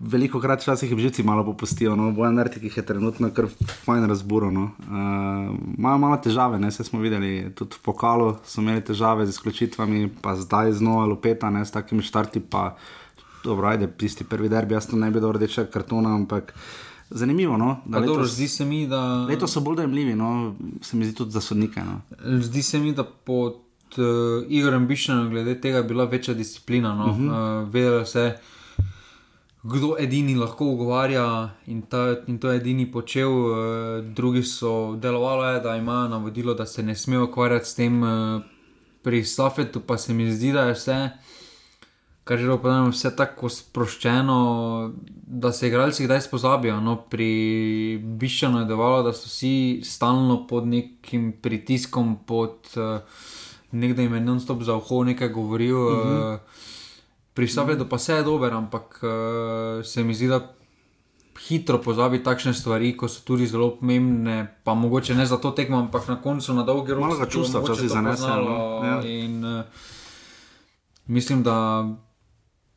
veliko krat včasih jih živci malo popustijo, no, bojan Mertik jih je trenutno kar fajn razburo. No. Uh, Imajo malo težave, ne, se smo videli, tudi v pokalu so imeli težave z izključitvami, pa zdaj znova lupeta, ne, s takimi štarti, pa dobro, ajde, tisti prvi derbi, jaz to ne bi dal rdečega kartona, ampak zanimivo, no. Pa dobro, zdi se mi, da- Letos so bolj dojemljivi, no, se mi zdi tudi za sodnike, no. Zdi se mi, da pod uh, Igorem Bišenom glede tega je bila večja disciplina. No? Uh Mhm. -huh. uh, vedelo se je, kdo edini lahko ugovarja in, ta, in to je edini počel. Uh, drugi so delovali, da imajo navodilo, da se ne smejo ukvarjati s tem. Uh, pri Safetu pa se mi zdi, da je vse. Kar že povedano, vse tako sproščeno, da se igralci kdaj spozabijo. No, pri Bišanu je delovalo, da so vsi stalno pod nekim pritiskom, pod uh, nekdo jim je non-stop za uho nekaj govoril. Uh. -huh. uh, pri Safetu pa vse je dober, ampak uh, se mi zdi, da hitro pozabi takšne stvari, ko so tudi zelo pomembne, pa mogoče ne za to tekmo, ampak na koncu na dolgi rok. Malo čustva mogoče včasih to zanese, poznalo no. Ja. In, uh, mislim, da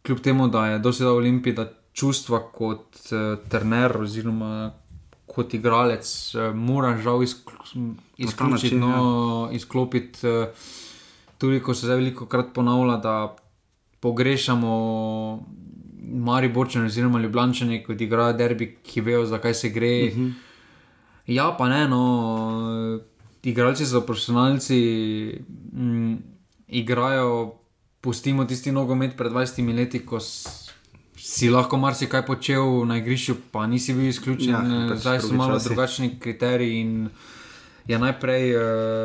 kljub temu, da je dosedaj Olimpij, da čustva kot uh, trener oziroma kot igralec uh, mora žal izkl- izključiti, način, no, izklopiti. Uh, tudi ko se zdaj veliko krat ponavlja, da pogrešamo Mariborčane oziroma Ljubljane, kot igrajo derbi, ki vejo, zakaj se gre. Uh Mhm. -huh. Ja, pa ne, no, igralci so profesionalci, mm, igrajo, pustimo tisti nogomet pred 20 leti, ko si lahko marsikaj počel na igrišču, pa nisi bil izključen. Ja, pač zdaj so malo časi. drugačni kriteriji. In je najprej uh,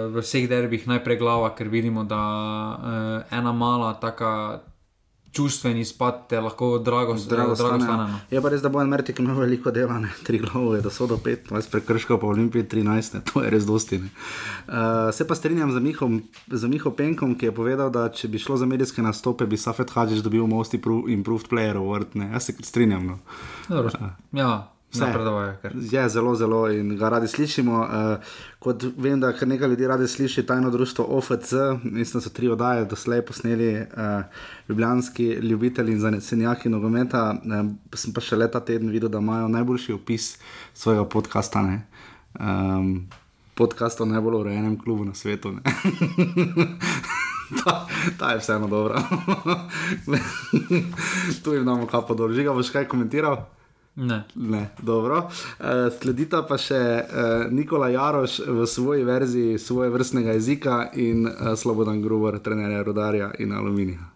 v vseh derbih najprej glava, ker vidimo, da uh, ena mala taka. Čustveni izpad te lahko drago, Drago drago stane. stane. no. Je pa res, da bo en Mertik imel veliko dela, ne? tri glave, da so do 15, prekrškov pa Olimpije 13, ne? to je res dosti. ne. Uh, se pa strinjam z Mihom, z Miho Penkom, ki je povedal, da če bi šlo za medijske nastope, bi Safet Hadžič dobil Most Impro- Improved Player Award. Ne? Jaz se strinjam. No. Dobro, ja, Vse. napredovajo, ker- Je zelo, zelo in ga radi slišimo. Uh, kot vem, da kar nekaj ljudi radi sliši tajno društvo OFC, mislim, da so tri oddaje doslej posneli uh, ljubljanski ljubitelji in zanesenjaki nogometa. Uh, sem pa še leta teden videl, da imajo najboljši opis svojega podcasta. Ne? Um, podcast o najbolj urejenem klubu na svetu. [LAUGHS] ta, ta je vseeno dobra. [LAUGHS] tu jim damo kapo dol. Žiga, boš kaj komentiral? Ne. Ne, dobro. Uh, sledita pa še uh, Nikola Jaroš v svoji verziji svoje vrstnega jezika in uh, Slobodan Gruber, trenerja Rudarja in Aluminija.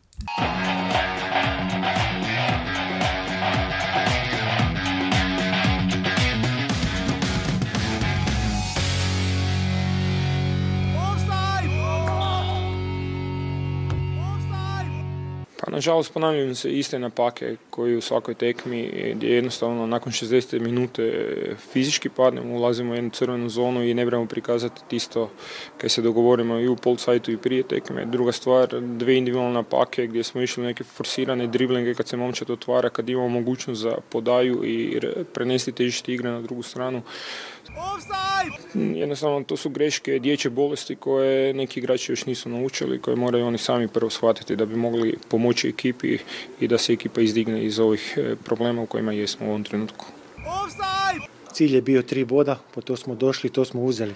Nažalost ponavljaju se iste napake koji u svakoj tekmi gdje jednostavno nakon 60 minute fizički padnemo, ulazimo u jednu crvenu zonu i ne trebamo prikazati isto kad se dogovorimo i u pol sajtu i prije tekme. Druga stvar, dve individualne napake gdje smo išli neke forsirane driblinge kad se momčad otvara, kad imamo mogućnost za podaju i re- prenesti težište igre na drugu stranu. Jednostavno to su greške dječje bolesti koje neki igrači još nisu naučili, koje moraju oni sami prvo shvatiti da bi mogli pomoći ekipi i da se ekipa izdigne iz ovih eh, problema u kojima jesmo u ovom trenutku. Cilj je bio tri boda, po to smo došli, to smo uzeli.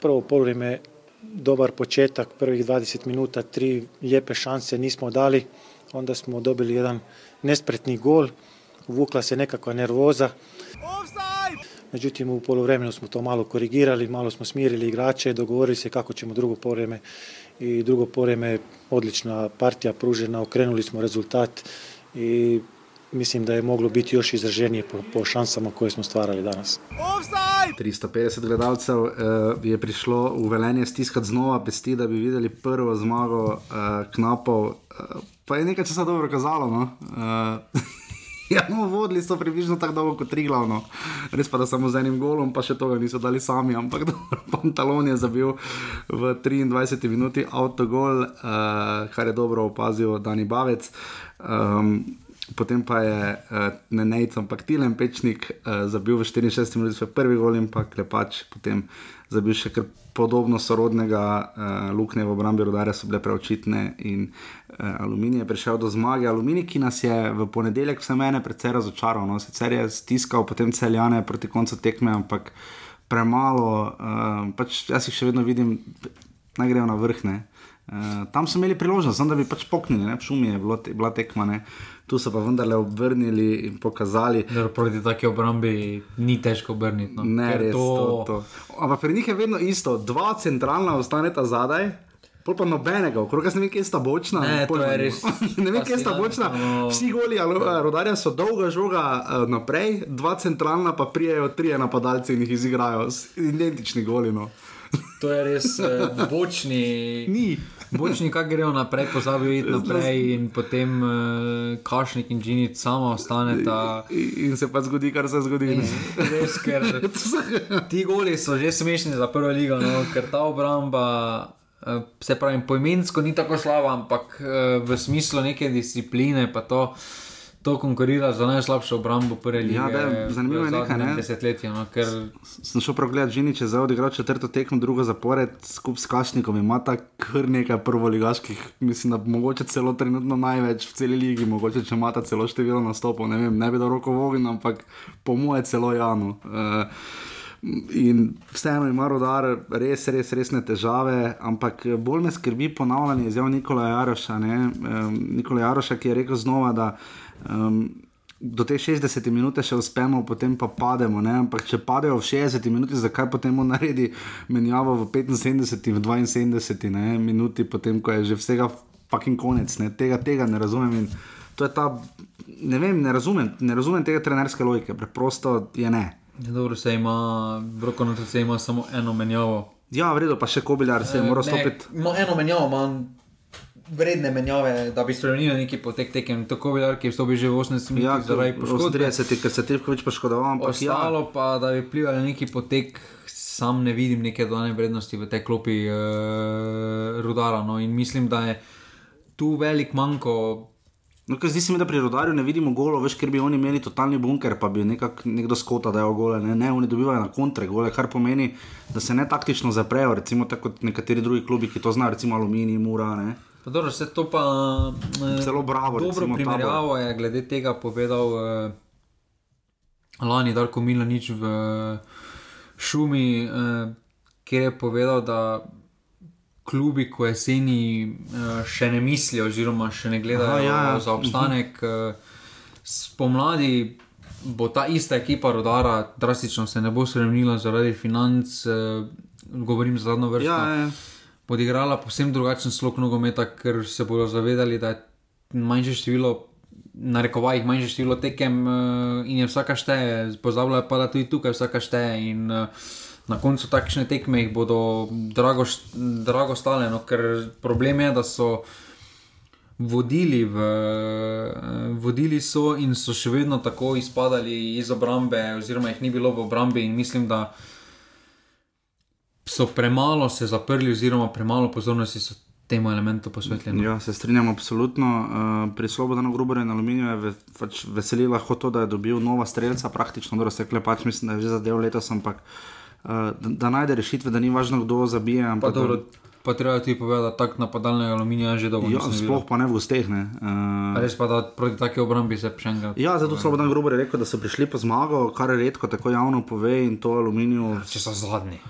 Prvo poluvreme dobar početak, prvih 20 minuta, tri lijepe šanse nismo dali, onda smo dobili jedan nespretni gol, uvukla se nekakva nervoza. Međutim, u poluvremenu smo to malo korigirali, malo smo smirili igrače, dogovorili se kako ćemo drugo poluvreme i drugo poluvreme odlična partija pružena, okrenuli smo rezultat i mislim da je moglo biti još izraženije po, po šansama koje smo stvarali danas. 350 gledalcev uh, je prišlo v velenje stiskati znova pesti, da bi videli prvo zmago uh, knapov. Uh, pa je nekaj časa dobro kazalo. No? Uh, [LAUGHS] [LAUGHS] Ja, no, vodili so približno tako dolgo kot tri glavno. Res pa, da samo z enim golom, pa še tega niso dali sami, ampak [LAUGHS] Pantalon je zabil v 23 minuti avtogol, uh, kar je dobro opazil Dani Bavec. Um, potem pa je uh, ne Nec, ampak Tilen Pečnik uh, zabil v 64 minutah svoj prvi gol in pa Klepač potem zabil še kar podobno sorodnega uh, luknje v obrambi rodarja, so bile preočitne in uh, Aluminij je prišel do zmage. Aluminij, ki nas je v ponedeljek vse mene precej razočaral, no? sicer je stiskal potem celjane proti koncu tekme, ampak premalo, uh, pač jaz jih še vedno vidim, naj grejo na vrhne. Uh, tam so imeli priložnost, da bi pač poknili, ne? v šumi je bilo te, bila tekma, ne? tu so pa vendarle obrnili in pokazali. Dobro, proti taki obrambi ni težko obrniti. No? Ne, Ker res to. to, to. Ampak pri njih je vedno isto, dva centralna ostaneta zadaj. Pol pa nobenega, okrog jaz ne vem, kje sta bočna. Ne, pojma je res [LAUGHS] ne vem, kje sta bočna. fascinantno. Vsi goli eh, rodarja so dolga žoga eh, naprej, dva centralna pa prijejo trije napadalci in jih izigrajo. Identični goli. No. To je res uh, bočni. [LAUGHS] Ni. Bočni, kaj grejo naprej, pozabijo iti naprej, in potem uh, kašnik in džinit samo ostaneta. In, in se pa zgodi, kar se zgodi. Res, ker [LAUGHS] ti goli so že smešni za prvo ligo, no, ker ta obramba, eh, se pravi, poimensko ni tako slaba, ampak eh, v smislu neke discipline pa to. To konkurira za najslabšo obrambo prve lige. Ja, da, zanimivo je nekaj, ne? Desetletju, no, ker Sem šel pogledat, Žinič je zdaj odigral četrto tekmo, drugo zapored skupaj s Kašnikom. Ima ta kar nekaj prvoligaških, mislim, da mogoče celo trenutno največ v celi ligi, mogoče če ima ta celo število nastopov. Ne, vem, ne bi dal roko v ogenj, ampak po moje celo Janu. Uh, In vseeno ima rodar res, res, resne težave, ampak bolj me skrbi ponavljanje izjav Nikola Jaroša. Ne? Um, Nikola Jaroša, ki je rekel znova, da um, do te 60 minute še uspemo, potem pa pademo. Ne? Ampak če padejo v 60 minuti, zakaj potem on naredi menjavo v 75, v 72 ne? minuti, potem ko je že vsega fucking konec. Ne? Tega, tega ne razumem. In to je ta, ne vem, ne razumem, ne razumem tega trenerske logike, preprosto je ne. Ja, dobro se ima, roko na srce ima samo eno menjavo. Ja, v redu, pa še Kobiljar se je moral stopiti. Ima eno menjavo, ima vredne menjave, da bi spremenil neki potek tekem. Tako bi ki je vstopil že v 80 minut, Ja, zaradi poškodbe. 30, ker se Tepkovič poškodoval, ampak ja. Ostalo pa, da bi vplivali na neki potek, sam ne vidim neke dodane vrednosti v tej klopi uh, rudara. No. In mislim, da je tu velik manjko. No, zdi se mi, da pri rodarju ne vidimo golo, veš, ker bi oni imeli totalni bunker, pa bi nekak, nekdo skota dajal gole. Ne, ne, oni dobivajo na kontre gole, kar pomeni, da se ne taktično zaprejo, recimo tako kot nekateri drugi klubi, ki to znajo, recimo Aluminij, Mura. Ne. Dobro, vse to pa. eh, Celo Bravo, Dobro primerjavo je glede tega povedal uh, lani Darko Milanič v Šumi, uh, kjer je povedal, da klubi, ko jeseni uh, še ne mislijo, oziroma še ne gledajo Aha, ja, ja. za obstanek, uh, spomladi bo ta ista ekipa rodara, drastično se ne bo spremenila zaradi financ, uh, govorim za zadnjo vrsto. Ja, ja. Odigrala povsem drugačen slog nogometa, ker se bodo zavedali, da je manjše število, na rekovajih, manjše število tekem uh, in je vsaka šteje, pozabljajo pa, da tudi tukaj vsaka šteje. In, uh, Na koncu takšne tekme jih bodo drago, drago stale, no, ker problem je, da so vodili, v, eh, vodili so in so še vedno tako izpadali iz obrambe, oziroma jih ni bilo v obrambi. In mislim, da so premalo se zaprli, oziroma premalo pozornosti so temu elementu posvetili. Ja, se strinjam absolutno. Uh, pri Slobodanu Gruberju in Aluminiju je ve, pač veseli lahko to, da je dobil nova streljca, praktično, da se klepač, mislim, da je že zadev letos, ampak uh, da, da najde rešitve, da ni važno, kdo zabije. Pa, Ampak, dobro, pa treba ti povedati, da tak napadalnega aluminija že dolgo Ja, sploh pa ne v gosteh. Ne. Uh, Res pa, da proti taki obrambi se še enkrat. Ja, zato Slobodan Gruber je rekel, da so prišli po zmago, kar je redko tako javno pove in to aluminiju. Če so zadnji.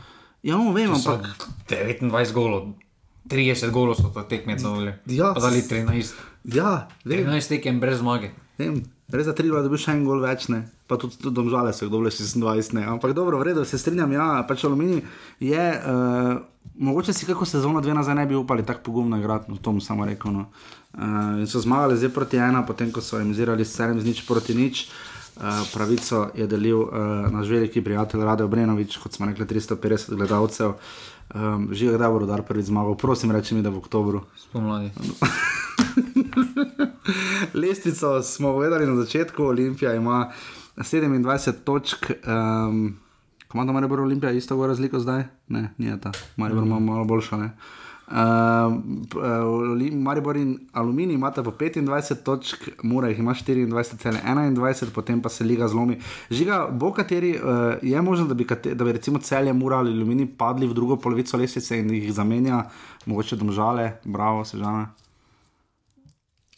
Ja, no, vem, ampak 29 golov, 30 golov so to tekme dali. Ja. pa dali 13. Ja, vem. 13 tekem brez zmage. Vem, res za tri leta dobiš še en gol več, ne. pa tudi, tudi domžale so jih dobile 26, ne. ampak dobro, v redu, se strinjam, ja, pač aluminij je, uh, mogoče si kako sezono dve nazaj ne bi upali tako pogumno igrati, no, to bom samo rekel. No. Uh, in so zmagali zdaj proti ena, potem ko so jim zirali s celem z nič proti nič. Uh, pravico je delil uh, naš veliki prijatelj Rado Obrenovič, kot smo rekli, 350 gledalcev. Um, Žiga, da bo rodar prvi zmagal, prosim, reči mi, da v oktobru. Spomladi. [LAUGHS] Lestvico smo povedali na začetku, Olimpija ima 27 točk. Um, Komanda Maribor Olimpija, isto go razliko zdaj? Ne, ni ta. Maribor ima malo boljša. Ne? Uh, Maribor in Aluminij imata po 25 točk, Mura jih ima 24,21, potem pa se liga zlomi. Žiga, bo kateri, uh, je možno, da bi, kate, da bi recimo celje Mura ali Aluminij padli v drugo polovico lesice in jih zamenja, mogoče domžale, bravo, sežane.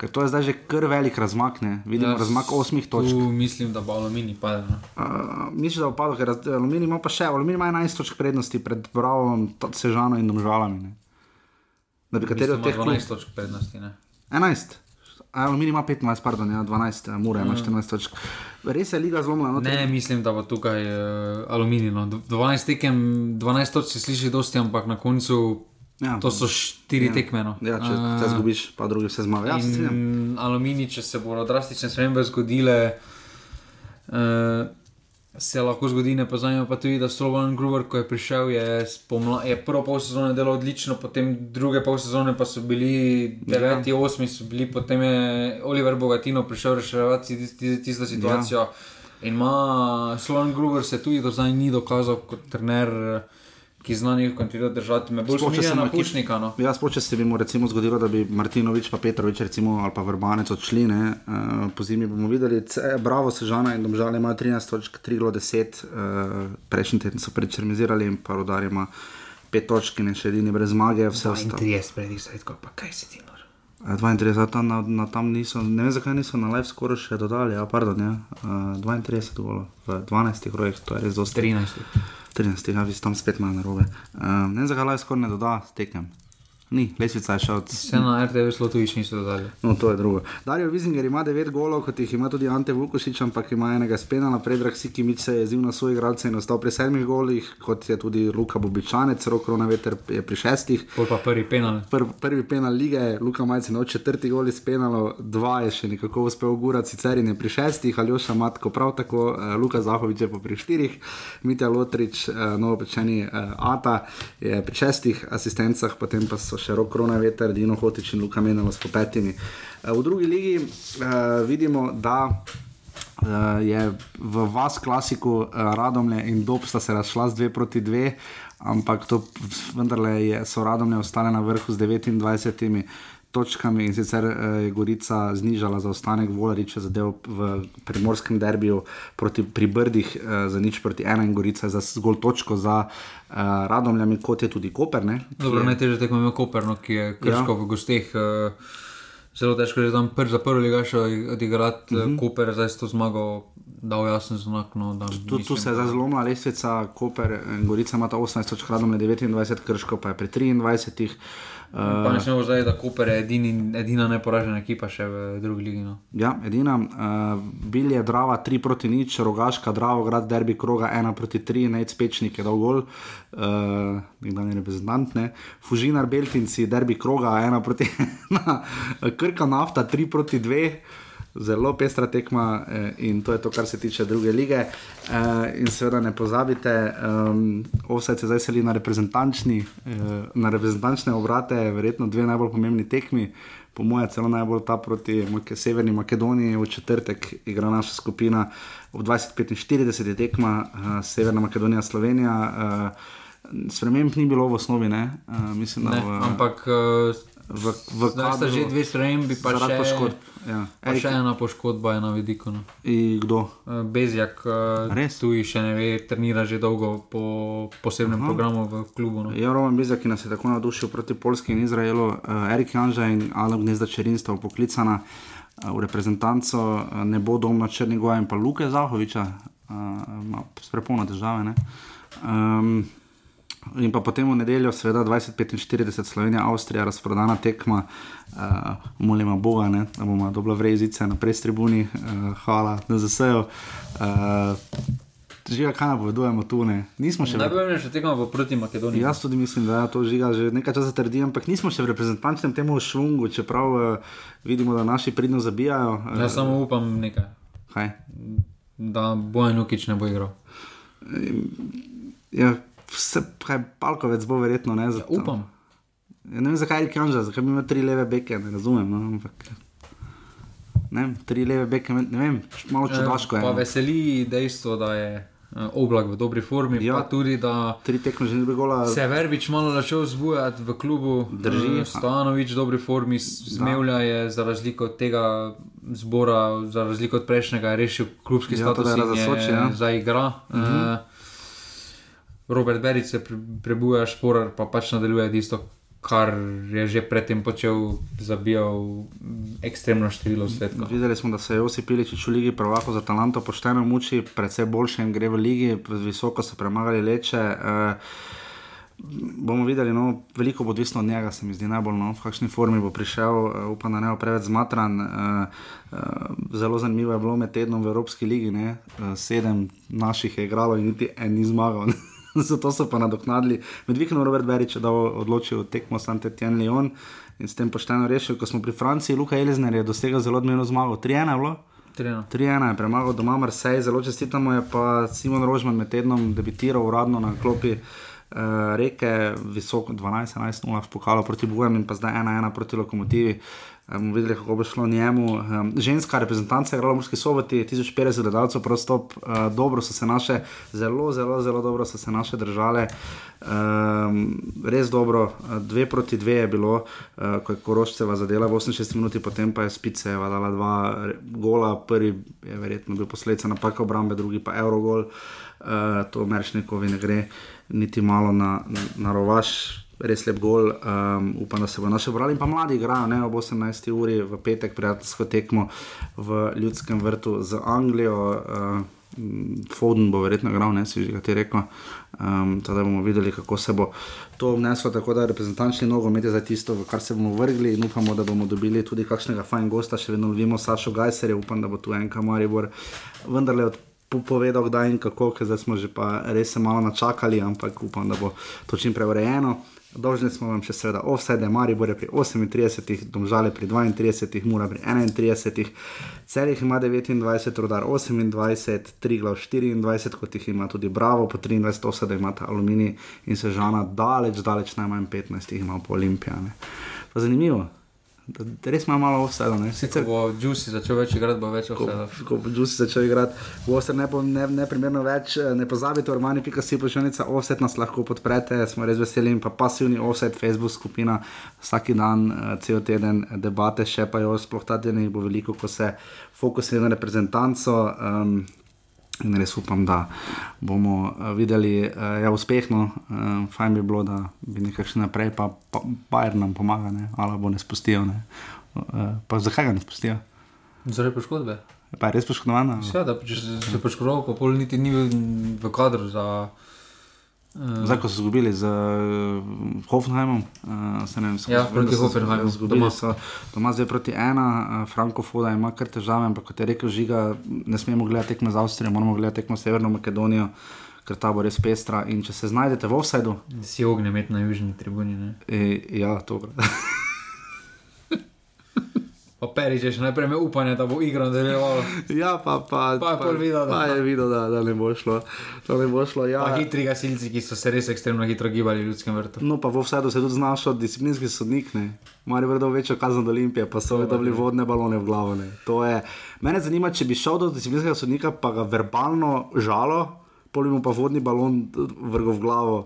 Ker to je zdaj že kar velik razmak, ne? vidimo Jaz razmak osmih točk. Mislim, da bo aluminij padel. no. Uh, mislim, da bo padlo, ker Aluminij ima pa še, Aluminij ima 11 točk prednosti pred Bravo, Sežano in Domžalami. Ne? Da bi kateri od teh klubov? klubov. 12 točk prednosti. Ne? 11. A, Aluminij ima 15, pardon, ja, 12, Mura ima Mm. 14 točk. Res je liga zlomila. No, Ne, mislim, da bo tukaj uh, aluminij. No. Dv- 12 tekem, 12 točk se sliši dosti, ampak na koncu Ja. to so 4 Ja. tekme. No. Ja, če Eh, te zgubiš, pa drugi se zmaga. Ja, aluminij, če se bodo drastične spremembe zgodile, uh, se lahko zgodi, ne pozajemo pa tudi, da Slovan Gruber, ko je prišel, je, spomla, je prvo pol sezone delal odlično, potem druge pol sezone pa so bili 9, ja. 8, so bili, potem je Oliver Bogatino prišel reševati tis- tis- tisto situacijo. Ja. In ima Slovan Gruber se tudi do zdaj ni dokazal kot trener, ki zna njih kontinuirano držati. Me bolj spominja na Pušnika. No. Ja, sploh, če se bi mu recimo zgodilo, da bi Martinovič, pa Petrovič, recimo, ali pa Vrbanec odšli, ne, uh, po zimi bomo videli, C, bravo, Sežana in Domžale imajo 13 točk, 3 glo 10, uh, prejšnji teden so prečermizirali in pa Rudar ima 5 točk in še edini brez zmage, vse ostalo. 30 pred Izraelsko, pa kaj si ti nor? Eh, 32, tam, na, na, tam niso, ne vem zakaj niso na live skoraj še dodali, ja, pardon, ja, uh, 32 golo v 12 rojih, to je res dosti. 13. 13, ja, vi tam spet malo narobe. Uh, ne vem zakaj skoraj ne doda s tekem. Ni, lesvica je šla od Vse na RTV Slotovič niso dodali. No, to je drugo. Dario Vizinger ima 9 golov, kot jih ima tudi Ante Vukošič, ampak ima enega spenala. Predrag Sikimič se je jezil na svoje igralce in ostal pri 7 golih, kot je tudi Luka Bobičanec, rok Rona Veter je pri 6. Pol pa prvi penal. Prv, prvi penal lige, Luka Majcen od četrti gol iz penalov, dva je še nekako uspel ugurati, sicer in je pri šestih, Aljoša Matko prav tako, uh, Luka Zahovič je pa pri štirih, Mitja Lotrič, uh, novopečeni uh, Ata je pri šestih asistencah, potem pa so še rok Rona Veter, Dino Hotič in Luka Menalo s po petimi. Uh, v drugi ligi uh, vidimo, da uh, je v vas klasiku uh, Radomlje in Dob sta se razšla z 2 proti 2, ampak to vendarle je, so Radomlje ostale na vrhu z 29 točkami in sicer uh, je Gorica znižala zaostanek Volariča zadev v primorskem derbiju proti pri Brdih uh, za nič proti ena in Gorica je za zgolj točko za uh, Radomljami, kot je tudi Koper. Ne, ki Dobro, je- najtežje tekmo je Koperno, ki je krško ja. v gosteh. Uh, zelo težko je tam pr, za prvi ligaš odigrati, uh Mhm. -huh. Koper zdaj s to zmago dal jasen znak. No, da Tu, tu se je zdaj zlomila lestvica, Koper in Gorica ima 18 točk, Radom je 29, Krško pa je pri 23. Pa Uh, ne smemo zdaj, da Koper je edini, edina neporažena ekipa še v drugi ligi. No. ja, edina, uh, bil je Drava 3 proti nič, Rogaška, Dravo, grad derbi kroga 1 proti 3, Nec Pečnik je dal gol, uh, nekdanji reprezentant, ne. Fužinar Beltinci, derbi kroga 1 proti [LAUGHS] 1, Krka nafta 3 proti 2. Zelo pestra tekma eh, in to je to, kar se tiče druge lige. Eh, in seveda ne pozabite, um, offset se zdaj seli na reprezentančni, eh, na reprezentančne obrate, verjetno dve najbolj pomembni tekmi. Po mojem, celo najbolj ta proti Severni Makedoniji, v četrtek igra naša skupina, ob 20:45 je tekma uh, Severna Makedonija, Slovenija. Uh, Sprememb ni bilo v osnovi, ne? Uh, mislim, da Ne, v, ampak uh, v, v zdaj sta že dve spremembi, pa še, poškodb. Ja. pa še ena poškodba je na vidiku. No. In kdo? Uh, Bezjak, uh, tu še ne ve, trenira že dolgo po posebnem Aha. Programu v klubu. No. Je Roman Bizjak, ki nas je tako navdušil proti Polski in Izraelu, uh, Erik Janža in Alan Gnezda Čerin sta poklicana v reprezentanco, ne bo domna Črnigoja in pa Luke Zahoviča, ima prepolne težave. Ne? Um, In pa potem v nedeljo, seveda 2045, Slovenija, Avstrija, razprodana tekma, uh, molimo Boga, ne, da bomo dobili vrezice na prestribuni, uh, hvala, da zasejo. Uh, Žiga, kaj napovedujemo tu? Ne? Nismo še v Najpomembnejša tekma bo proti Makedoniji. Jaz tudi mislim, da je to žiga že nekaj časa trdim, ampak nismo še v reprezentančnem temu švungu, čeprav uh, vidimo, da naši pridno zabijajo. Uh, Jaz samo upam nekaj. Kaj? Da Bojan Ukič ne bo igral. Ja, vse, kaj Palkovec bo verjetno ne. Zato, ja, upam. Ja, ne vem, zakaj je Kanža, zakaj imel tri leve beke, ne razumem. No, ampak, ne vem, tri leve beke, ne vem, malo čudaško je. Pa no. veseli dejstvo, da je uh, oblak v dobri formi. Ja, pa tudi da tri tekme že ne bi gola. Se Verbič malo začel zbujati v klubu, Drži. Uh, Stanovič v dobri formi, Smevlja je za razliko od tega zbora, za razliko od prejšnjega, rešil klubski Ja, status da je je ja. zdaj igra. Mhm. Uh, Robert Beric se pre, prebuja, šporar pa pač nadaljuje tisto, kar je že predtem počel, zabijal mm, ekstremno število svetkov. Videli smo, da se Josip Piličič v Ligi prvako za talento pošteno muči, predvsej boljše jim gre v Ligi, visoko so premagali leče. Uh, bomo videli, no, veliko bo odvisno od njega, se mi zdi najbolj, no, v kakšni formi bo prišel, uh, upam, da ne bo preveč zmatran. Uh, uh, zelo zanimivo je bilo med tednom v Evropski ligi, ne, uh, sedem naših je igralo in niti en ni zmagal. [LAUGHS] Zato so pa nadoknadili. Med vikendom Robert Berič je dal odločil tekmo Santetien Leon in s tem pošteno rešil. Ko smo pri Franciji, Luka Elizner je dosegel zelo odmevno zmago. 3-1 je bilo. 3-1. 3-1 je premagal doma Marseille, zelo čestitamo je pa Simon Rožman med tednom debitiral uradno na klopi uh, reke, visoko 12-11-0 v pokalu proti Bujem in pa zdaj 1-1 proti lokomotivi. Um, videli, kako bo šlo njemu. Um, ženska reprezentanca je igrala v Murski soboti, 1050 gledalcev, prostop, uh, dobro so se naše, zelo, zelo, zelo dobro so se naše držale. Um, res dobro, uh, dve proti dve je bilo, uh, ko je Koroščeva zadela v 68 minuti, potem pa je Spiceva dala dva gola, prvi je verjetno bil posledica napake obrambe, drugi pa Eurogol. Uh, to Meršnikovi ne gre niti malo na, na, na rovaš. Res lep gol, um, upam, da se bo naše brali. In pa mladi igrajo ne, ob 18. uri v petek, prijateljsko tekmo v Ljudskem vrtu z Anglijo. Uh, Foden bo verjetno igral, ne si že ti rekel. Um, da bomo videli, kako se bo to vneslo. Tako da reprezentančni nogomet je za tisto, v kar se bomo vrgli in upamo, da bomo dobili tudi kakšnega fajn gosta. Še vedno lovimo Sašo Gajserja, upam, da bo tu en kamaribor vendarle od po- povedal, kdaj in kako, ker smo že pa res se malo načakali, ampak upam, da bo to čim prej urejeno. Dolžni smo vam še seveda offside, Maribor je pri 38, Domžale pri 32, Mura pri 31, Celih ima 29, Rodar 28, Triglav 24, kot jih ima tudi Bravo, po 23 offside imata Aluminij in Sežana, daleč, daleč najmanj 15 jih ima po Olimpijane. Pa zanimivo, da res ima malo ne? Sicer bo Juicy začel več igrati, bo več ko, offside. ko bo Juicy začel igrati, bo ostalo ne, po- ne, neprimerno več. eh, Ne pozabite, urmani.si pošiljnica offset nas lahko podprete, smo res veseli in pa pasivni offset, Facebook skupina, vsak dan, eh, cel teden debate, še pa jo sploh ta teden jih bo veliko, ko se fokusira na reprezentanco. Um, In res upam, da bomo uh, videli uh, ja, uspešno. Uh, fajn bi bilo, da bi nekaj še naprej, pa, pa Bajer nam pomaga, ne? ali bo ne spustijo. Ne? Uh, pa zakaj ga ne spustijo? Zaradi poškodbe. Pa je res poškodovana? Ja, da če se se poškodoval, pa pol niti ni v kadru za. Uh, Zdaj, ko so izgubili z uh, Hoffenheimom, uh, se ne vem, so Ja, izgubili, proti so Hoffenheimu, Izgubili doma. so doma zdaj proti ena, uh, Franko Foda ima kar težave, ampak kot je rekel Žiga, ne smemo gledati tekme z Avstrijo, moramo gledati tekme s Severno Makedonijo, ker ta bo res pestra. In če se znajdete v offsajdu, si ognje imeti na južni tribuni. E, ja, to. Je [LAUGHS] še najprej imel upanje, da bo igra nadaljevala. Ja, pa, pa, pa, pa, videl, da, pa je videl, da, da ne bo šlo. Da ne bo šlo ja. Pa hitri gasilci, ki so se res ekstremno hitro gibali v ljudskem vrtu. No, pa v vsadu se je tudi znašel disciplinski sodnik, ne. Mari vrdo večjo kazen od Olimpije, pa so dobili vodne balone v glavo. Ne. To je. Mene zanima, če bi šel do disciplinskega sodnika, pa ga verbalno žalo, pol bi mu pa vodni balon vrgel v glavo.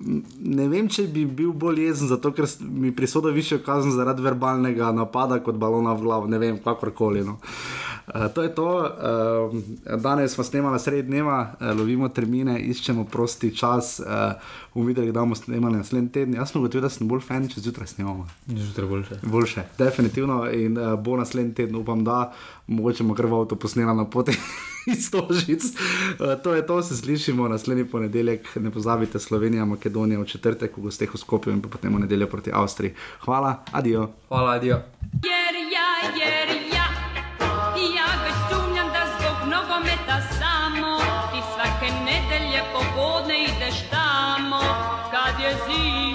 Ne vem, če bi bil bolj jezen, zato ker mi prisoda višjo kazen zaradi verbalnega napada kot balona v glavo, ne vem, kakorkoli. No. Uh, to je to. Uh, danes smo snemali sred dneva, uh, lovimo termine, iščemo prosti čas. Uh, bomo videli, da bomo snemali naslednji teden. Jaz sem ugotovil, da sem bolj fan, če zjutraj snemamo. Zjutraj boljše. Boljše, definitivno. In uh, bo naslednji teden, upam, da mogoče bomo kar v avtu posnela na poti [LAUGHS] iz Tožic. Uh, to je to, se slišimo naslednji ponedeljek. Ne pozabite Slovenija, Makedonija v četrtek, v gosteh v Skopju in potem v nedeljo proti Avstriji. Hvala, adijo. Hvala, adijo. Jer ja, jer ja, ja već sumnjam da zbog nogometa samo ti svake nedelje popodne ideš tamo kad je zima